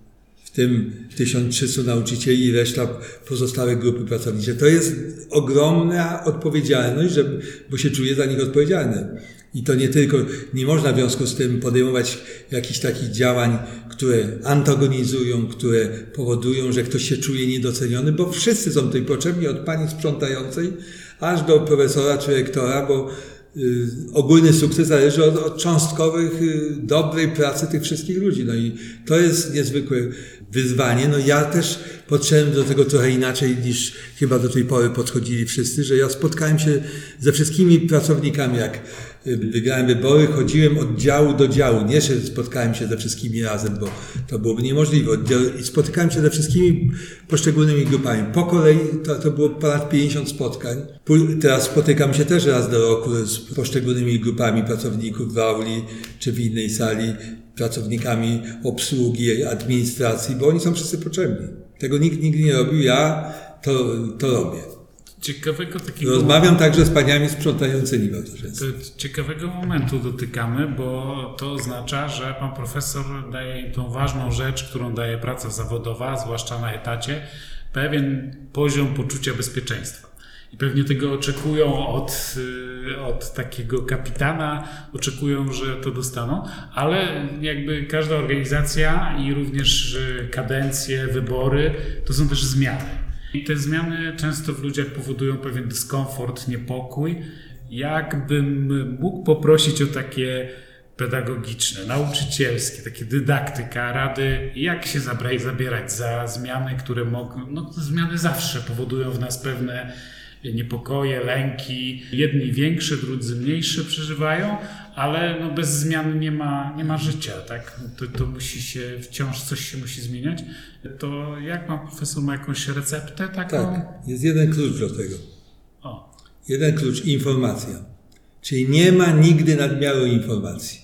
w tym 1300 nauczycieli i reszta pozostałe grupy pracownicze. To jest ogromna odpowiedzialność, że, bo się czuję za nich odpowiedzialny. I to nie tylko, nie można w związku z tym podejmować jakichś takich działań, które antagonizują, które powodują, że ktoś się czuje niedoceniony, bo wszyscy są tutaj potrzebni, od pani sprzątającej aż do profesora czy rektora, bo y, ogólny sukces zależy od, od cząstkowych, y, dobrej pracy tych wszystkich ludzi. No i to jest niezwykłe wyzwanie. No ja też podszedłem do tego trochę inaczej niż chyba do tej pory podchodzili wszyscy, że ja spotkałem się ze wszystkimi pracownikami, jak wygrałem wybory, chodziłem od działu do działu. Nie, że spotkałem się ze wszystkimi razem, bo to byłoby niemożliwe. I spotykałem się ze wszystkimi poszczególnymi grupami. Po kolei to, to było ponad 50 spotkań. Teraz spotykam się też raz do roku z poszczególnymi grupami pracowników w auli czy w innej sali, pracownikami obsługi, administracji, bo oni są wszyscy potrzebni. Tego nikt nigdy nie robił, ja to, to robię. Ciekawego takiego. Rozmawiam także z paniami sprzątającymi bardzo często. Ciekawego momentu dotykamy, bo to oznacza, że pan profesor daje tą ważną rzecz, którą daje praca zawodowa, zwłaszcza na etacie, pewien poziom poczucia bezpieczeństwa. I pewnie tego oczekują od, y, od takiego kapitana, oczekują, że to dostaną, ale jakby każda organizacja i również y, kadencje, wybory to są też zmiany. I te zmiany często w ludziach powodują pewien dyskomfort, niepokój. Jakbym mógł poprosić o takie pedagogiczne, nauczycielskie, takie dydaktyka, rady, jak się zabrać, zabierać za zmiany, które mogą, no zmiany zawsze powodują w nas pewne niepokoje, lęki. Jedni większe, drudzy mniejsze przeżywają, ale no bez zmian nie ma, nie ma życia, tak? To, to musi się, wciąż coś się musi zmieniać. To jak ma profesor, ma jakąś receptę taką? Tak, jest jeden klucz do tego. O. Jeden klucz, informacja. Czyli nie ma nigdy nadmiaru informacji.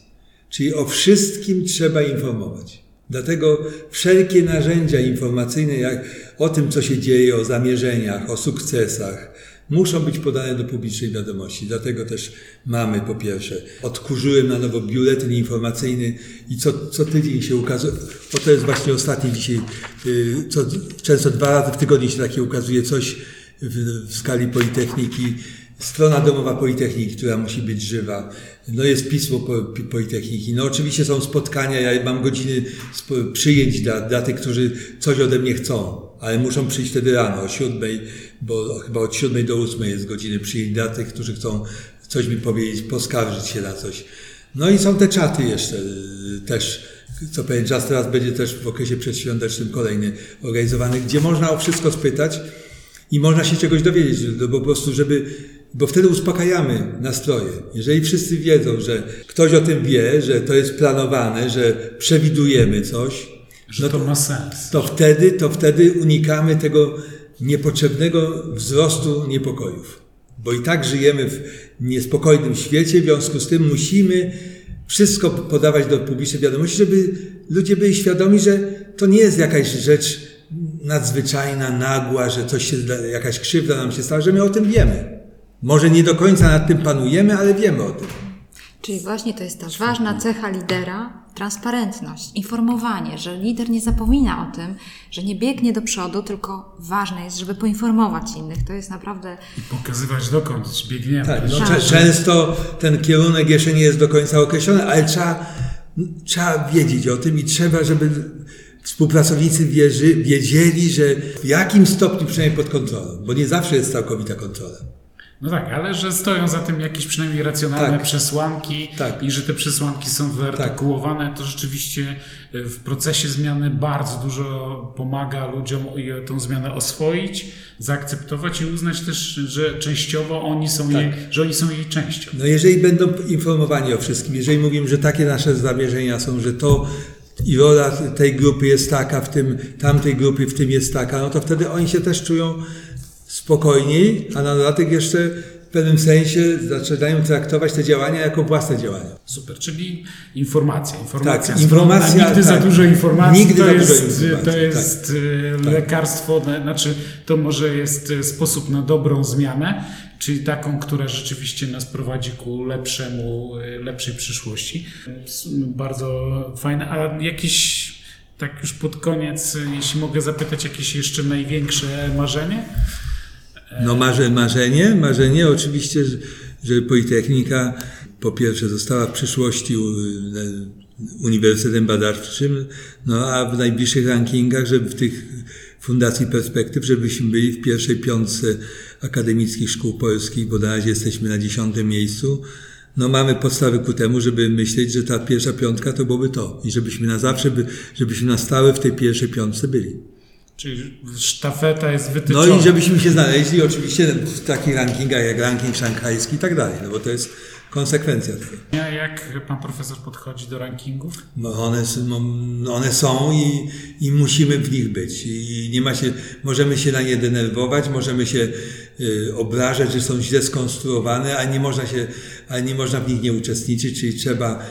Czyli o wszystkim trzeba informować. Dlatego wszelkie narzędzia informacyjne, jak o tym, co się dzieje, o zamierzeniach, o sukcesach, muszą być podane do publicznej wiadomości. Dlatego też mamy po pierwsze, odkurzyłem na nowo biuletyn informacyjny i co, co tydzień się ukazuje, bo to jest właśnie ostatni dzisiaj, y, co, często dwa razy w tygodniu się takie ukazuje coś w, w skali Politechniki, strona domowa Politechniki, która musi być żywa. No jest pismo Politechniki. No oczywiście są spotkania, ja mam godziny przyjęć dla, dla tych, którzy coś ode mnie chcą, ale muszą przyjść wtedy rano o siódmej, bo chyba od siódmej do ósmej jest godziny przyjęć dla tych, którzy chcą coś mi powiedzieć, poskarżyć się na coś. No i są te czaty jeszcze y, też, co pewien czas teraz będzie też w okresie przedświątecznym kolejny organizowany, gdzie można o wszystko spytać i można się czegoś dowiedzieć, bo po prostu, żeby bo wtedy uspokajamy nastroje. Jeżeli wszyscy wiedzą, że ktoś o tym wie, że to jest planowane, że przewidujemy coś, że no to, to ma sens. To wtedy, to wtedy unikamy tego niepotrzebnego wzrostu niepokojów. Bo i tak żyjemy w niespokojnym świecie, w związku z tym musimy wszystko podawać do publicznej wiadomości, żeby ludzie byli świadomi, że to nie jest jakaś rzecz nadzwyczajna, nagła, że coś się, jakaś krzywda nam się stała, że my o tym wiemy. Może nie do końca nad tym panujemy, ale wiemy o tym. Czyli właśnie to jest ta ważna cecha lidera, transparentność, informowanie, że lider nie zapomina o tym, że nie biegnie do przodu, tylko ważne jest, żeby poinformować innych. To jest naprawdę. I pokazywać dokąd biegniemy. Tak, no, tak. Często ten kierunek jeszcze nie jest do końca określony, ale trzeba, trzeba wiedzieć o tym i trzeba, żeby współpracownicy wierzy, wiedzieli, że w jakim stopniu przynajmniej pod kontrolą, bo nie zawsze jest całkowita kontrola. No tak, ale że stoją za tym jakieś przynajmniej racjonalne tak. przesłanki tak. i że te przesłanki są wyartykułowane, tak. to rzeczywiście e, w procesie zmiany bardzo dużo pomaga ludziom tą zmianę oswoić, zaakceptować i uznać też, że częściowo oni są, jej, tak. że oni są jej częścią. No jeżeli będą informowani o wszystkim, jeżeli mówimy, że takie nasze zamierzenia są, że to i rola tej grupy jest taka, w tym tamtej grupy w tym jest taka, no to wtedy oni się też czują spokojniej, a na dodatek jeszcze w pewnym sensie zaczynają traktować te działania jako własne działania. Super, czyli informacja. Informacja, tak, informacja nigdy tak, za dużo informacji nigdy to, jest, informacji, to jest tak, tak. lekarstwo, znaczy to może jest e, sposób na dobrą zmianę, czyli taką, która rzeczywiście nas prowadzi ku lepszemu, e, lepszej przyszłości. Bardzo fajne. A jakieś tak już pod koniec, jeśli mogę zapytać, jakieś jeszcze największe marzenie? No marze, marzenie, marzenie oczywiście, że Politechnika po pierwsze została w przyszłości uniwersytetem badawczym, no a w najbliższych rankingach, żeby w tych Fundacji Perspektyw, żebyśmy byli w pierwszej piątce akademickich szkół polskich, bo na razie jesteśmy na dziesiątym miejscu. No mamy podstawy ku temu, żeby myśleć, że ta pierwsza piątka to byłoby to i żebyśmy na zawsze, by, żebyśmy na stałe w tej pierwszej piątce byli. Czyli sztafeta jest wytyczona. No i żebyśmy się znaleźli oczywiście w takich rankingach jak ranking szanghajski i tak dalej, no bo to jest konsekwencja tego. A jak pan profesor podchodzi do rankingów? No one, no one są i, i musimy w nich być. I nie ma się, możemy się na nie denerwować, możemy się y, obrażać, że są źle skonstruowane, a nie można się, a nie można w nich nie uczestniczyć, czyli trzeba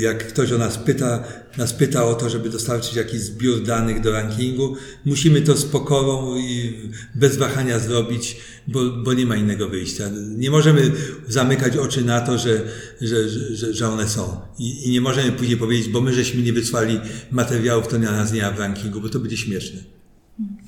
jak ktoś o nas pyta, nas pyta o to, żeby dostarczyć jakiś zbiór danych do rankingu, musimy to z pokorą i bez wahania zrobić, bo, bo nie ma innego wyjścia. Nie możemy zamykać oczy na to, że, że, że, że one są. I, I nie możemy później powiedzieć, bo my żeśmy nie wysłali materiałów, to na nas nie ma w rankingu, bo to będzie śmieszne.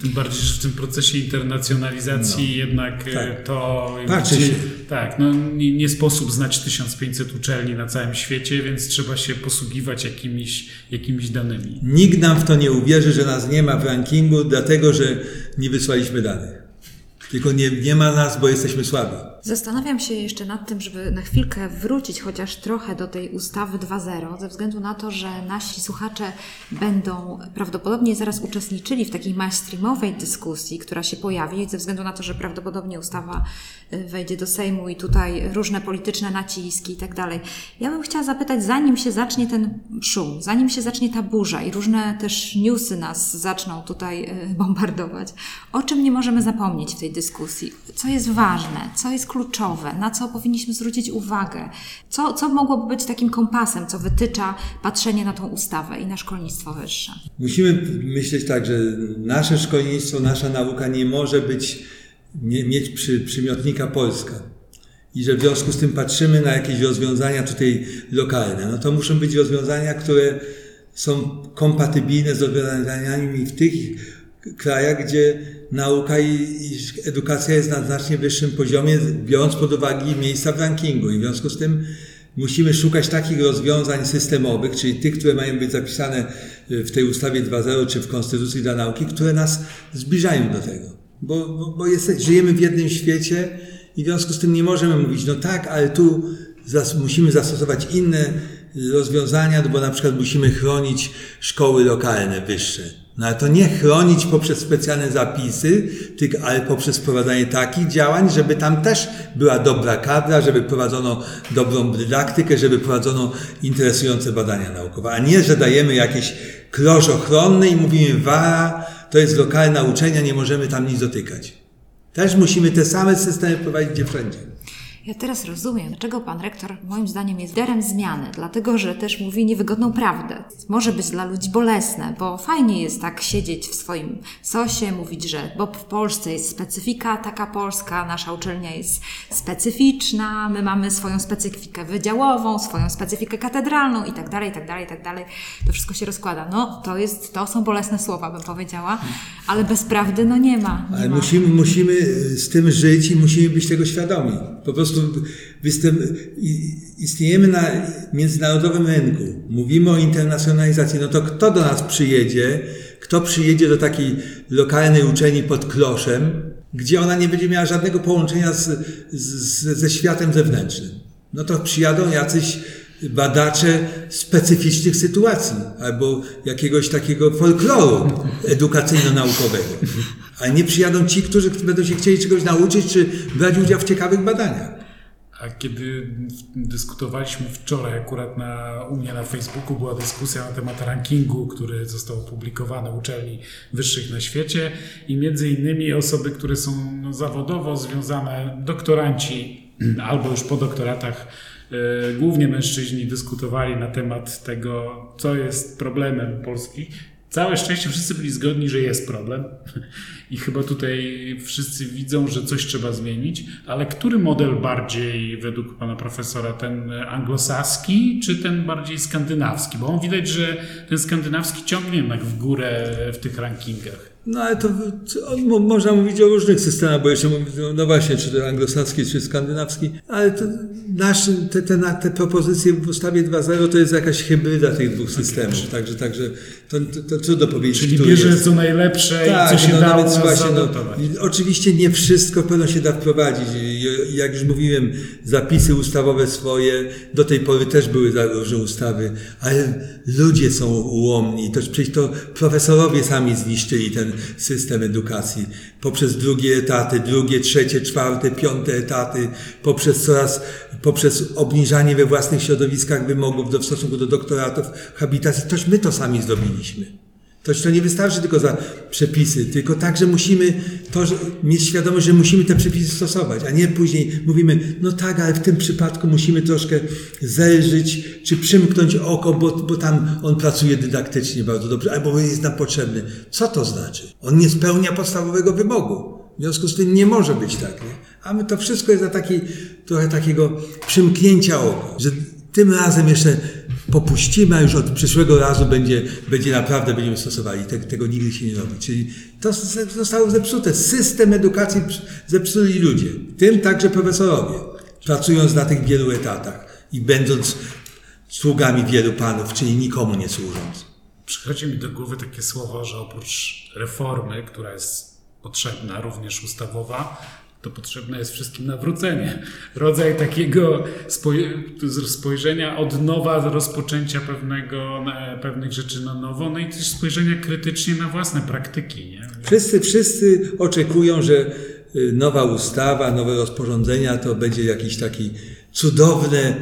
Tym bardziej, że w tym procesie internacjonalizacji no, jednak e, tak. to. Patrzy się. Tak, no nie, nie, sposób znać 1500 uczelni na całym świecie, więc trzeba się posługiwać jakimiś, jakimiś danymi. Nikt nam w to nie uwierzy, że nas nie ma w rankingu, dlatego że nie wysłaliśmy danych. Tylko nie, nie ma nas, bo jesteśmy słabi. Zastanawiam się jeszcze nad tym, żeby na chwilkę wrócić chociaż trochę do tej ustawy 2.0, ze względu na to, że nasi słuchacze będą prawdopodobnie zaraz uczestniczyli w takiej mainstreamowej dyskusji, która się pojawi, ze względu na to, że prawdopodobnie ustawa y, wejdzie do Sejmu i tutaj różne polityczne naciski i tak dalej. Ja bym chciała zapytać, zanim się zacznie ten szum, zanim się zacznie ta burza i różne też newsy nas zaczną tutaj y, bombardować, o czym nie możemy zapomnieć w tej dyskusji? Co jest ważne? Co jest kluczowe, na co powinniśmy zwrócić uwagę, co, co mogłoby być takim kompasem, co wytycza patrzenie na tą ustawę i na szkolnictwo wyższe. Musimy myśleć tak, że nasze szkolnictwo, nasza nauka nie może być, nie, mieć przy, przymiotnika Polska. I że w związku z tym patrzymy na jakieś rozwiązania tutaj lokalne. No to muszą być rozwiązania, które są kompatybilne z rozwiązaniami w tych krajach, gdzie nauka i, i, edukacja jest na znacznie wyższym poziomie, biorąc pod uwagę miejsca w rankingu. I w związku z tym musimy szukać takich rozwiązań systemowych, czyli tych, które mają być zapisane w tej ustawie 2.0 czy w Konstytucji dla nauki, które nas zbliżają do tego. Bo, bo, bo jest, żyjemy w jednym świecie i w związku z tym nie możemy mówić, no tak, ale tu zas, musimy zastosować inne rozwiązania, bo na przykład musimy chronić szkoły lokalne wyższe no ale to nie chronić poprzez specjalne zapisy, tylko, ale poprzez wprowadzanie takich działań, żeby tam też była dobra kadra, żeby prowadzono dobrą dydaktykę, żeby prowadzono interesujące badania naukowe, a nie, że dajemy jakiś klosz ochronny i mówimy, wara, to jest lokalna uczenia, nie możemy tam nic dotykać. Też musimy te same systemy prowadzić gdzie wszędzie. Ja teraz rozumiem, dlaczego pan rektor moim zdaniem jest liderem zmiany, dlatego że też mówi niewygodną prawdę. Może być dla ludzi bolesne, bo fajnie jest tak siedzieć w swoim sosie, mówić, że bo w Polsce jest specyfika taka polska, nasza uczelnia jest specyficzna, my mamy swoją specyfikę wydziałową, swoją specyfikę katedralną i tak dalej, i tak dalej, i tak dalej. To wszystko się rozkłada. No, to jest, to są bolesne słowa, bym powiedziała, ale bez prawdy no nie ma. Nie ale ma. Musimy, musimy z tym żyć i musimy być tego świadomi. Po prostu prostu istniejemy na międzynarodowym rynku, mówimy o internacjonalizacji, no to kto do nas przyjedzie, kto przyjedzie do takiej lokalnej uczelni pod kloszem, gdzie ona nie będzie miała żadnego połączenia z, z, ze światem zewnętrznym. No to przyjadą jacyś badacze specyficznych sytuacji albo jakiegoś takiego folkloru edukacyjno-naukowego. A nie przyjadą ci, którzy będą się chcieli czegoś nauczyć czy brać udział w ciekawych badaniach. A kiedy dyskutowaliśmy wczoraj, akurat na, u mnie na Facebooku była dyskusja na temat rankingu, który został opublikowany uczelni wyższych na świecie i między innymi osoby, które są no, zawodowo związane, doktoranci albo już po doktoratach, e, głównie mężczyźni dyskutowali na temat tego, co jest problemem Polski Całe szczęście wszyscy byli zgodni, że jest problem i chyba tutaj wszyscy widzą, że coś trzeba zmienić, ale który model bardziej według pana profesora, ten anglosaski czy ten bardziej skandynawski? Bo on widać, że ten skandynawski ciągnie jednak w górę w tych rankingach. No ale to, to mo- można mówić o różnych systemach, bo jeszcze mówię, no, no właśnie, czy to anglosaski, czy skandynawski, ale to nasz, te, te, te propozycje w ustawie 2.0 to jest jakaś hybryda tych dwóch systemów, także, także to, to, to trudno powiedzieć, Czyli bierze jest. co najlepsze Tak, i co się no, dało nawet właśnie, no, oczywiście nie wszystko pewno się da wprowadzić. Jak już mówiłem, zapisy ustawowe swoje, do tej pory też były za różne ustawy, ale ludzie są ułomni. To przecież to profesorowie sami zniszczyli ten system edukacji. Poprzez drugie etaty, drugie, trzecie, czwarte, piąte etaty, poprzez coraz, poprzez obniżanie we własnych środowiskach wymogów do, w stosunku do doktoratów, habilitacji. Toż my to sami zrobiliśmy. To, to nie wystarczy tylko za przepisy, tylko także musimy to, że, mieć świadomość, że musimy te przepisy stosować, a nie później mówimy, no tak, ale w tym przypadku musimy troszkę zelżyć, czy przymknąć oko, bo, bo tam on pracuje dydaktycznie bardzo dobrze, albo jest nam potrzebny. Co to znaczy? On nie spełnia podstawowego wymogu. W związku z tym nie może być tak. Nie? A my to wszystko jest za taki, trochę takiego przymknięcia oka, że tym razem jeszcze popuścimy, a już od przyszłego razu będzie, będzie naprawdę będziemy stosowali. Te, tego nigdy się nie robi. Czyli to zostało zepsute. System edukacji zepsuli ludzie, tym także profesorowie, pracując na tych wielu etatach i będąc sługami wielu panów, czyli nikomu nie służąc. Przychodzi mi do głowy takie słowo, że oprócz reformy, która jest potrzebna, również ustawowa, to potrzebne jest wszystkim nawrócenie. Rodzaj takiego spoj- spojrzenia od nowa, rozpoczęcia pewnego, e, pewnych rzeczy na nowo, no i też spojrzenia krytycznie na własne praktyki. Nie? Wszyscy, wszyscy oczekują, że y, nowa ustawa, nowe rozporządzenia to będzie jakiś taki cudowne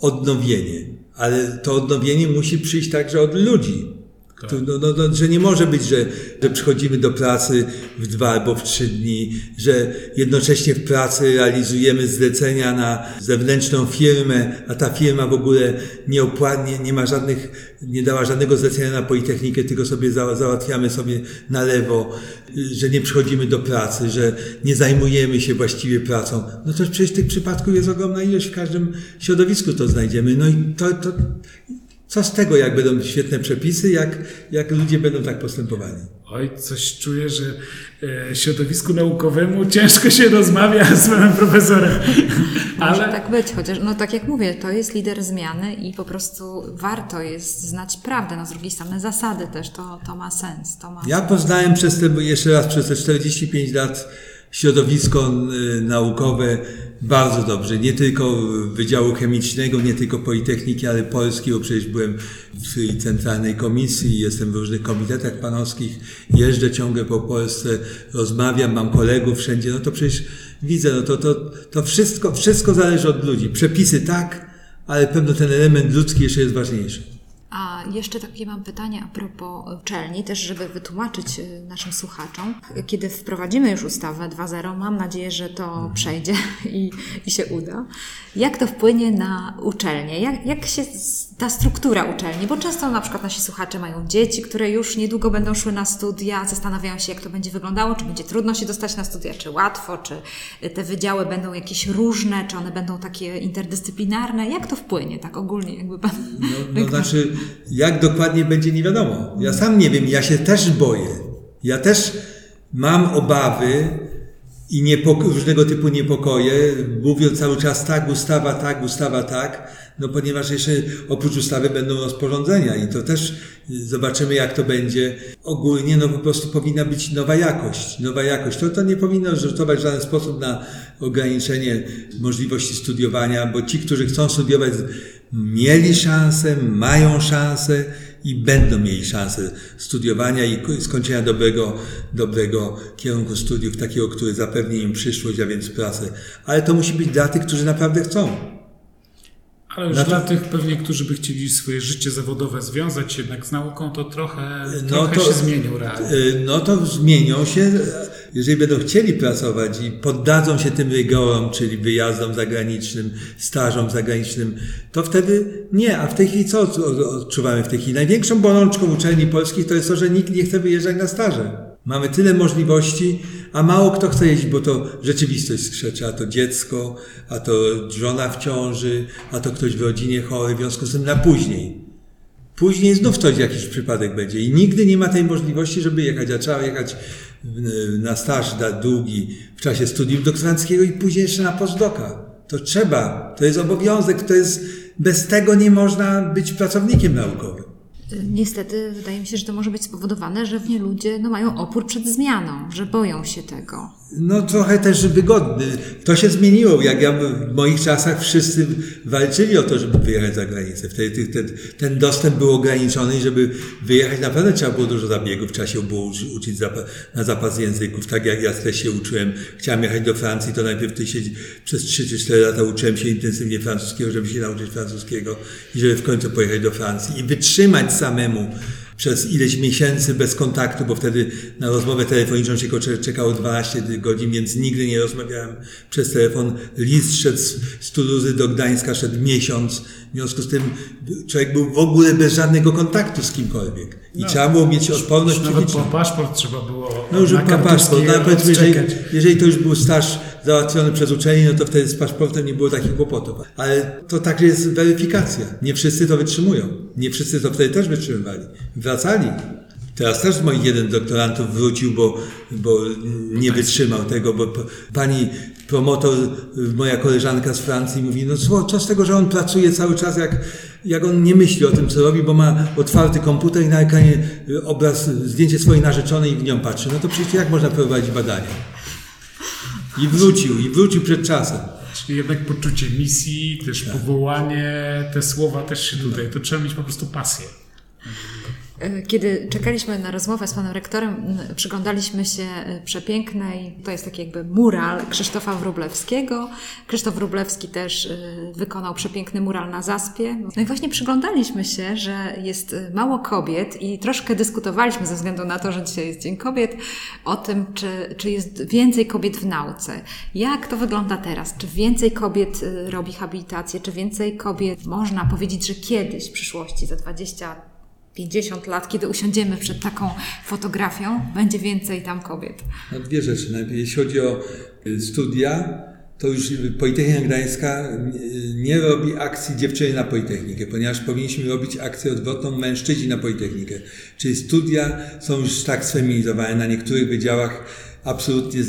odnowienie. Ale to odnowienie musi przyjść także od ludzi. Tak. No, no, no, że nie może być, że, że przychodzimy do pracy w dwa albo w trzy dni, że jednocześnie w pracy realizujemy zlecenia na zewnętrzną firmę, a ta firma w ogóle nie opłatnie, nie ma żadnych, nie dała żadnego zlecenia na Politechnikę, tylko sobie za, załatwiamy sobie na lewo, że nie przychodzimy do pracy, że nie zajmujemy się właściwie pracą. No to przecież tych przypadków jest ogromna ilość, w każdym środowisku to znajdziemy. No i to, to co z tego, jak będą świetne przepisy, jak, jak ludzie będą tak postępowali? Oj, coś czuję, że e, środowisku naukowemu ciężko się rozmawia z panem profesorem. Może Ale tak być, chociaż no tak jak mówię, to jest lider zmiany i po prostu warto jest znać prawdę. No z drugiej strony zasady też, to, to ma sens. To ma Ja poznałem przez te, jeszcze raz, przez te 45 lat środowisko y, naukowe bardzo dobrze. Nie tylko Wydziału Chemicznego, nie tylko Politechniki, ale Polski, bo przecież byłem w centralnej komisji, jestem w różnych komitetach panowskich, jeżdżę ciągle po Polsce, rozmawiam, mam kolegów wszędzie, no to przecież widzę, no to, to, to wszystko, wszystko zależy od ludzi. Przepisy tak, ale pewno ten element ludzki jeszcze jest ważniejszy. A jeszcze takie mam pytanie a propos uczelni, też żeby wytłumaczyć y, naszym słuchaczom. Kiedy wprowadzimy już ustawę 2.0, mam nadzieję, że to przejdzie i, i się uda. Jak to wpłynie na uczelnię? Jak, jak się ta struktura uczelni? Bo często na przykład nasi słuchacze mają dzieci, które już niedługo będą szły na studia, zastanawiają się, jak to będzie wyglądało, czy będzie trudno się dostać na studia, czy łatwo, czy te wydziały będą jakieś różne, czy one będą takie interdyscyplinarne. Jak to wpłynie, tak ogólnie, jakby pan... No, no znaczy, jak dokładnie będzie, nie wiadomo. Ja sam nie wiem, ja się też boję. Ja też mam obawy i niepoko- różnego typu niepokoje, mówiąc cały czas tak, ustawa tak, ustawa tak, no ponieważ jeszcze oprócz ustawy będą rozporządzenia i to też zobaczymy, jak to będzie. Ogólnie, no po prostu powinna być nowa jakość. Nowa jakość. To, to nie powinno rzutować w żaden sposób na ograniczenie możliwości studiowania, bo ci, którzy chcą studiować, mieli szansę, mają szansę i będą mieli szansę studiowania i ko- skończenia dobrego, dobrego kierunku studiów, takiego, który zapewni im przyszłość, a więc pracę. Ale to musi być dla tych, którzy naprawdę chcą. Ale już Na to- dla tych pewnie, którzy by chcieli swoje życie zawodowe związać jednak z nauką, to trochę, No trochę to- się zmienił realnie. Y, No to zmienią się, jeżeli będą chcieli pracować i poddadzą się tym rygorom, czyli wyjazdom zagranicznym, stażom zagranicznym, to wtedy nie. A w tej chwili co od- od- odczuwamy w tej chwili? Największą bolączką uczelni polskich to jest to, że nikt nie chce wyjeżdżać na staże. Mamy tyle możliwości, a mało kto chce jeździć, bo to rzeczywistość skrzeczy, a to dziecko, a to żona w ciąży, a to ktoś w rodzinie chory, w związku z tym na później. Później znów coś, jakiś przypadek będzie i nigdy nie ma tej możliwości, żeby jechać, a trzeba jechać na staż długi w czasie studium doktoranckiego i później jeszcze na postdoka. To trzeba, to jest obowiązek, to jest, bez tego nie można być pracownikiem naukowym. Niestety wydaje mi się, że to może być spowodowane, że w nie ludzie no, mają opór przed zmianą, że boją się tego. No trochę też wygodny. To się zmieniło. Jak ja w moich czasach wszyscy walczyli o to, żeby wyjechać za granicę. Wtedy ten, ten dostęp był ograniczony i żeby wyjechać naprawdę trzeba było dużo zabiegów. Trzeba się było uczy, uczyć zapa, na zapas języków. Tak jak ja też się uczyłem. Chciałem jechać do Francji, to najpierw ty się, przez 3 czy 4 lata uczyłem się intensywnie francuskiego, żeby się nauczyć francuskiego i żeby w końcu pojechać do Francji i wytrzymać samemu przez ileś miesięcy bez kontaktu, bo wtedy na rozmowę telefoniczną się cze- czekało 12 godzin, więc nigdy nie rozmawiałem przez telefon. List szedł z Tuluzy do Gdańska, szedł miesiąc. W związku z tym człowiek był w ogóle bez żadnego kontaktu z kimkolwiek. I trzeba było mieć odporność Nawet po paszport trzeba było No już na po paszport. Kartuskiej No, powiedzmy, jeżeli, jeżeli to już był staż załatwiony przez uczelnię, no to wtedy z paszportem nie było takich kłopotów. Ale to także jest weryfikacja. Nie wszyscy to wytrzymują. Nie wszyscy to wtedy też wytrzymywali. Wracali. Teraz też moich jeden doktorantów wrócił, bo, bo nie wytrzymał tego, bo pani promotor, moja koleżanka z Francji mówi, no co, co z tego, że on pracuje cały czas, jak, jak on nie myśli o tym, co robi, bo ma otwarty komputer i na ekranie obraz, zdjęcie swojej narzeczonej i w nią patrzy. No to przecież jak można prowadzić badania? I wrócił, i wrócił przed czasem. Czyli jednak poczucie misji, też Tak. powołanie, te słowa też się tutaj, to trzeba mieć po prostu pasję. E, Kiedy czekaliśmy na rozmowę z panem rektorem, przyglądaliśmy się e, przepięknej, to jest taki jakby mural Krzysztofa Wróblewskiego. Krzysztof Wróblewski też e, wykonał przepiękny mural na zaspie. No i właśnie przyglądaliśmy się, że jest mało kobiet i troszkę dyskutowaliśmy ze względu na to, że dzisiaj jest Dzień Kobiet, o tym, czy, czy jest więcej kobiet w nauce. Jak to wygląda teraz? Czy więcej kobiet robi habilitację? Czy więcej kobiet, można powiedzieć, że kiedyś, w przyszłości, za 20 50 lat, kiedy usiądziemy przed taką fotografią, będzie więcej tam kobiet. No dwie rzeczy. Najpierw, jeśli chodzi o y, studia, to już Politechnika Gdańska y, nie robi akcji dziewczyny na Politechnikę, ponieważ powinniśmy robić akcję odwrotną mężczyźni na Politechnikę. Czyli studia są już tak sfeminizowane na niektórych wydziałach. Absolutnie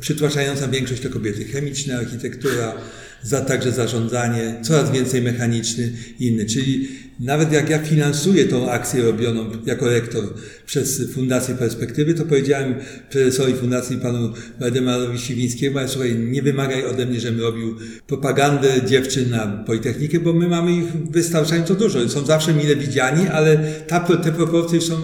przytłaczająca większość to kobiety. Chemiczna, architektura, za, także zarządzanie, coraz więcej mechaniczny i inny. Czyli nawet jak ja finansuję tą akcję robioną jako rektor przez Fundację Perspektywy, to powiedziałem prezesowi Fundacji panu Waldemarowi Siwińskiemu, ale słuchaj, nie wymagaj ode mnie, żebym robił propagandę dziewczyn na Politechnikę, bo my mamy ich wystarczająco dużo. Są zawsze mile widziani, ale ta, te proporcje są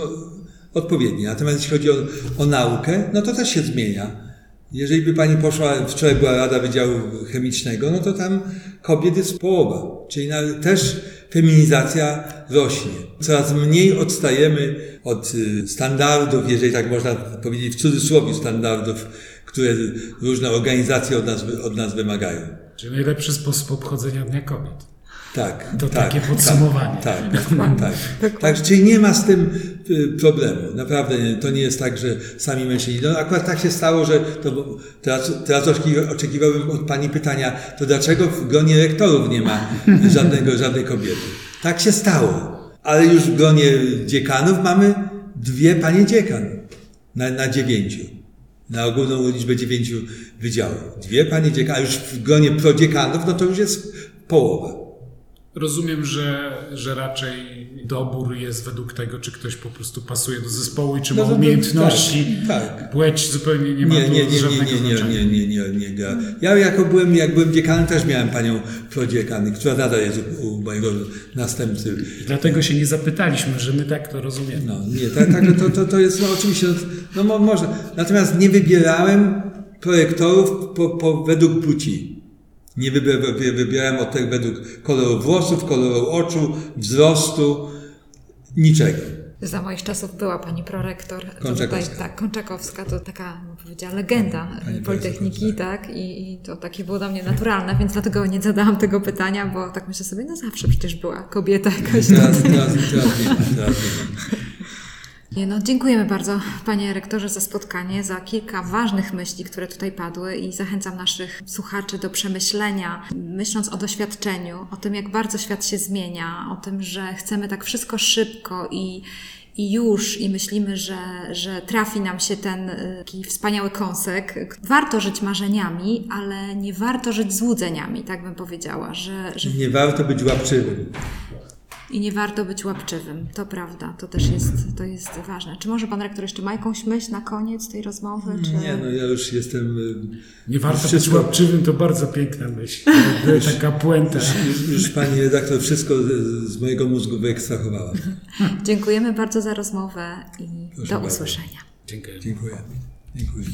odpowiednie. Natomiast jeśli chodzi o, o naukę, no to też się zmienia. Jeżeli by pani poszła, wczoraj była Rada Wydziału Chemicznego, no to tam kobiet jest połowa. Czyli też feminizacja rośnie. Coraz mniej odstajemy od y, standardów, jeżeli tak można powiedzieć w cudzysłowie standardów, które różne organizacje od nas, od nas wymagają. Czyli najlepszy sposób obchodzenia Dnia Kobiet. Tak. To tak, takie podsumowanie. Tak, tak, tak. tak. Czyli nie ma z tym y, problemu. Naprawdę nie, to nie jest tak, że sami mężczyźni. No akurat tak się stało, że to, teraz, teraz oczekiwa- oczekiwałbym od Pani pytania, to dlaczego w gronie rektorów nie ma żadnego, żadnej kobiety? Tak się stało. Ale już w gronie dziekanów mamy dwie panie dziekan na, na dziewięciu. Na ogólną liczbę dziewięciu wydziałów. Dwie panie dziekan, a już w gronie prodziekanów, no to już jest połowa. Rozumiem, że, że raczej dobór jest według tego, czy ktoś po prostu pasuje do zespołu i czy No ma to- umiejętności. tak, tak. Płeć zupełnie nie ma Nie, nie, nie, nie, żadnego nie, nie, nie, nie, nie, nie. Ja jako byłem, jak byłem dziekanem, też miałem panią prodziekan, która nadal jest u, mojego następcy. Dlatego się nie zapytaliśmy, że my tak to rozumiemy. No nie, tak, tak to, to, to jest no, oczywiście, no mo, można. Natomiast nie wybierałem projektorów po, po, według płci. Nie wybier- wy- wybierałem od tego według koloru włosów, koloru oczu, wzrostu, niczego. Za moich czasów była pani prorektor. To Kączakowska. Tutaj, tak, Kączakowska to taka, powiedziała, legenda Pani Politechniki, tak? I, I to takie było dla mnie naturalne, więc dlatego nie zadałam tego pytania, bo tak myślę sobie, no zawsze przecież była kobieta jakaś. Teraz, teraz, teraz, teraz. Nie, no, dziękujemy bardzo, panie rektorze, za spotkanie, za kilka ważnych myśli, które tutaj padły i zachęcam naszych słuchaczy do przemyślenia, myśląc o doświadczeniu, o tym, jak bardzo świat się zmienia, o tym, że chcemy tak wszystko szybko i, i już, i myślimy, że, że trafi nam się ten y, taki wspaniały kąsek. Warto żyć marzeniami, ale nie warto żyć złudzeniami, tak bym powiedziała, że, że Nie warto być łapczywym. I nie warto być łapczywym. To prawda, to też jest, to jest ważne. Czy może pan rektor jeszcze ma jakąś myśl na koniec tej rozmowy? Czy... Nie, no ja już jestem... y, Nie warto być Wszystko- łapczywym, to bardzo piękna myśl. Taka puenta. Już, już pani redaktor wszystko z, z mojego mózgu wyekstrahowała. Dziękujemy bardzo za rozmowę i Proszę do bardzo. usłyszenia. Dziękuję. Dziękuję. Dziękuję.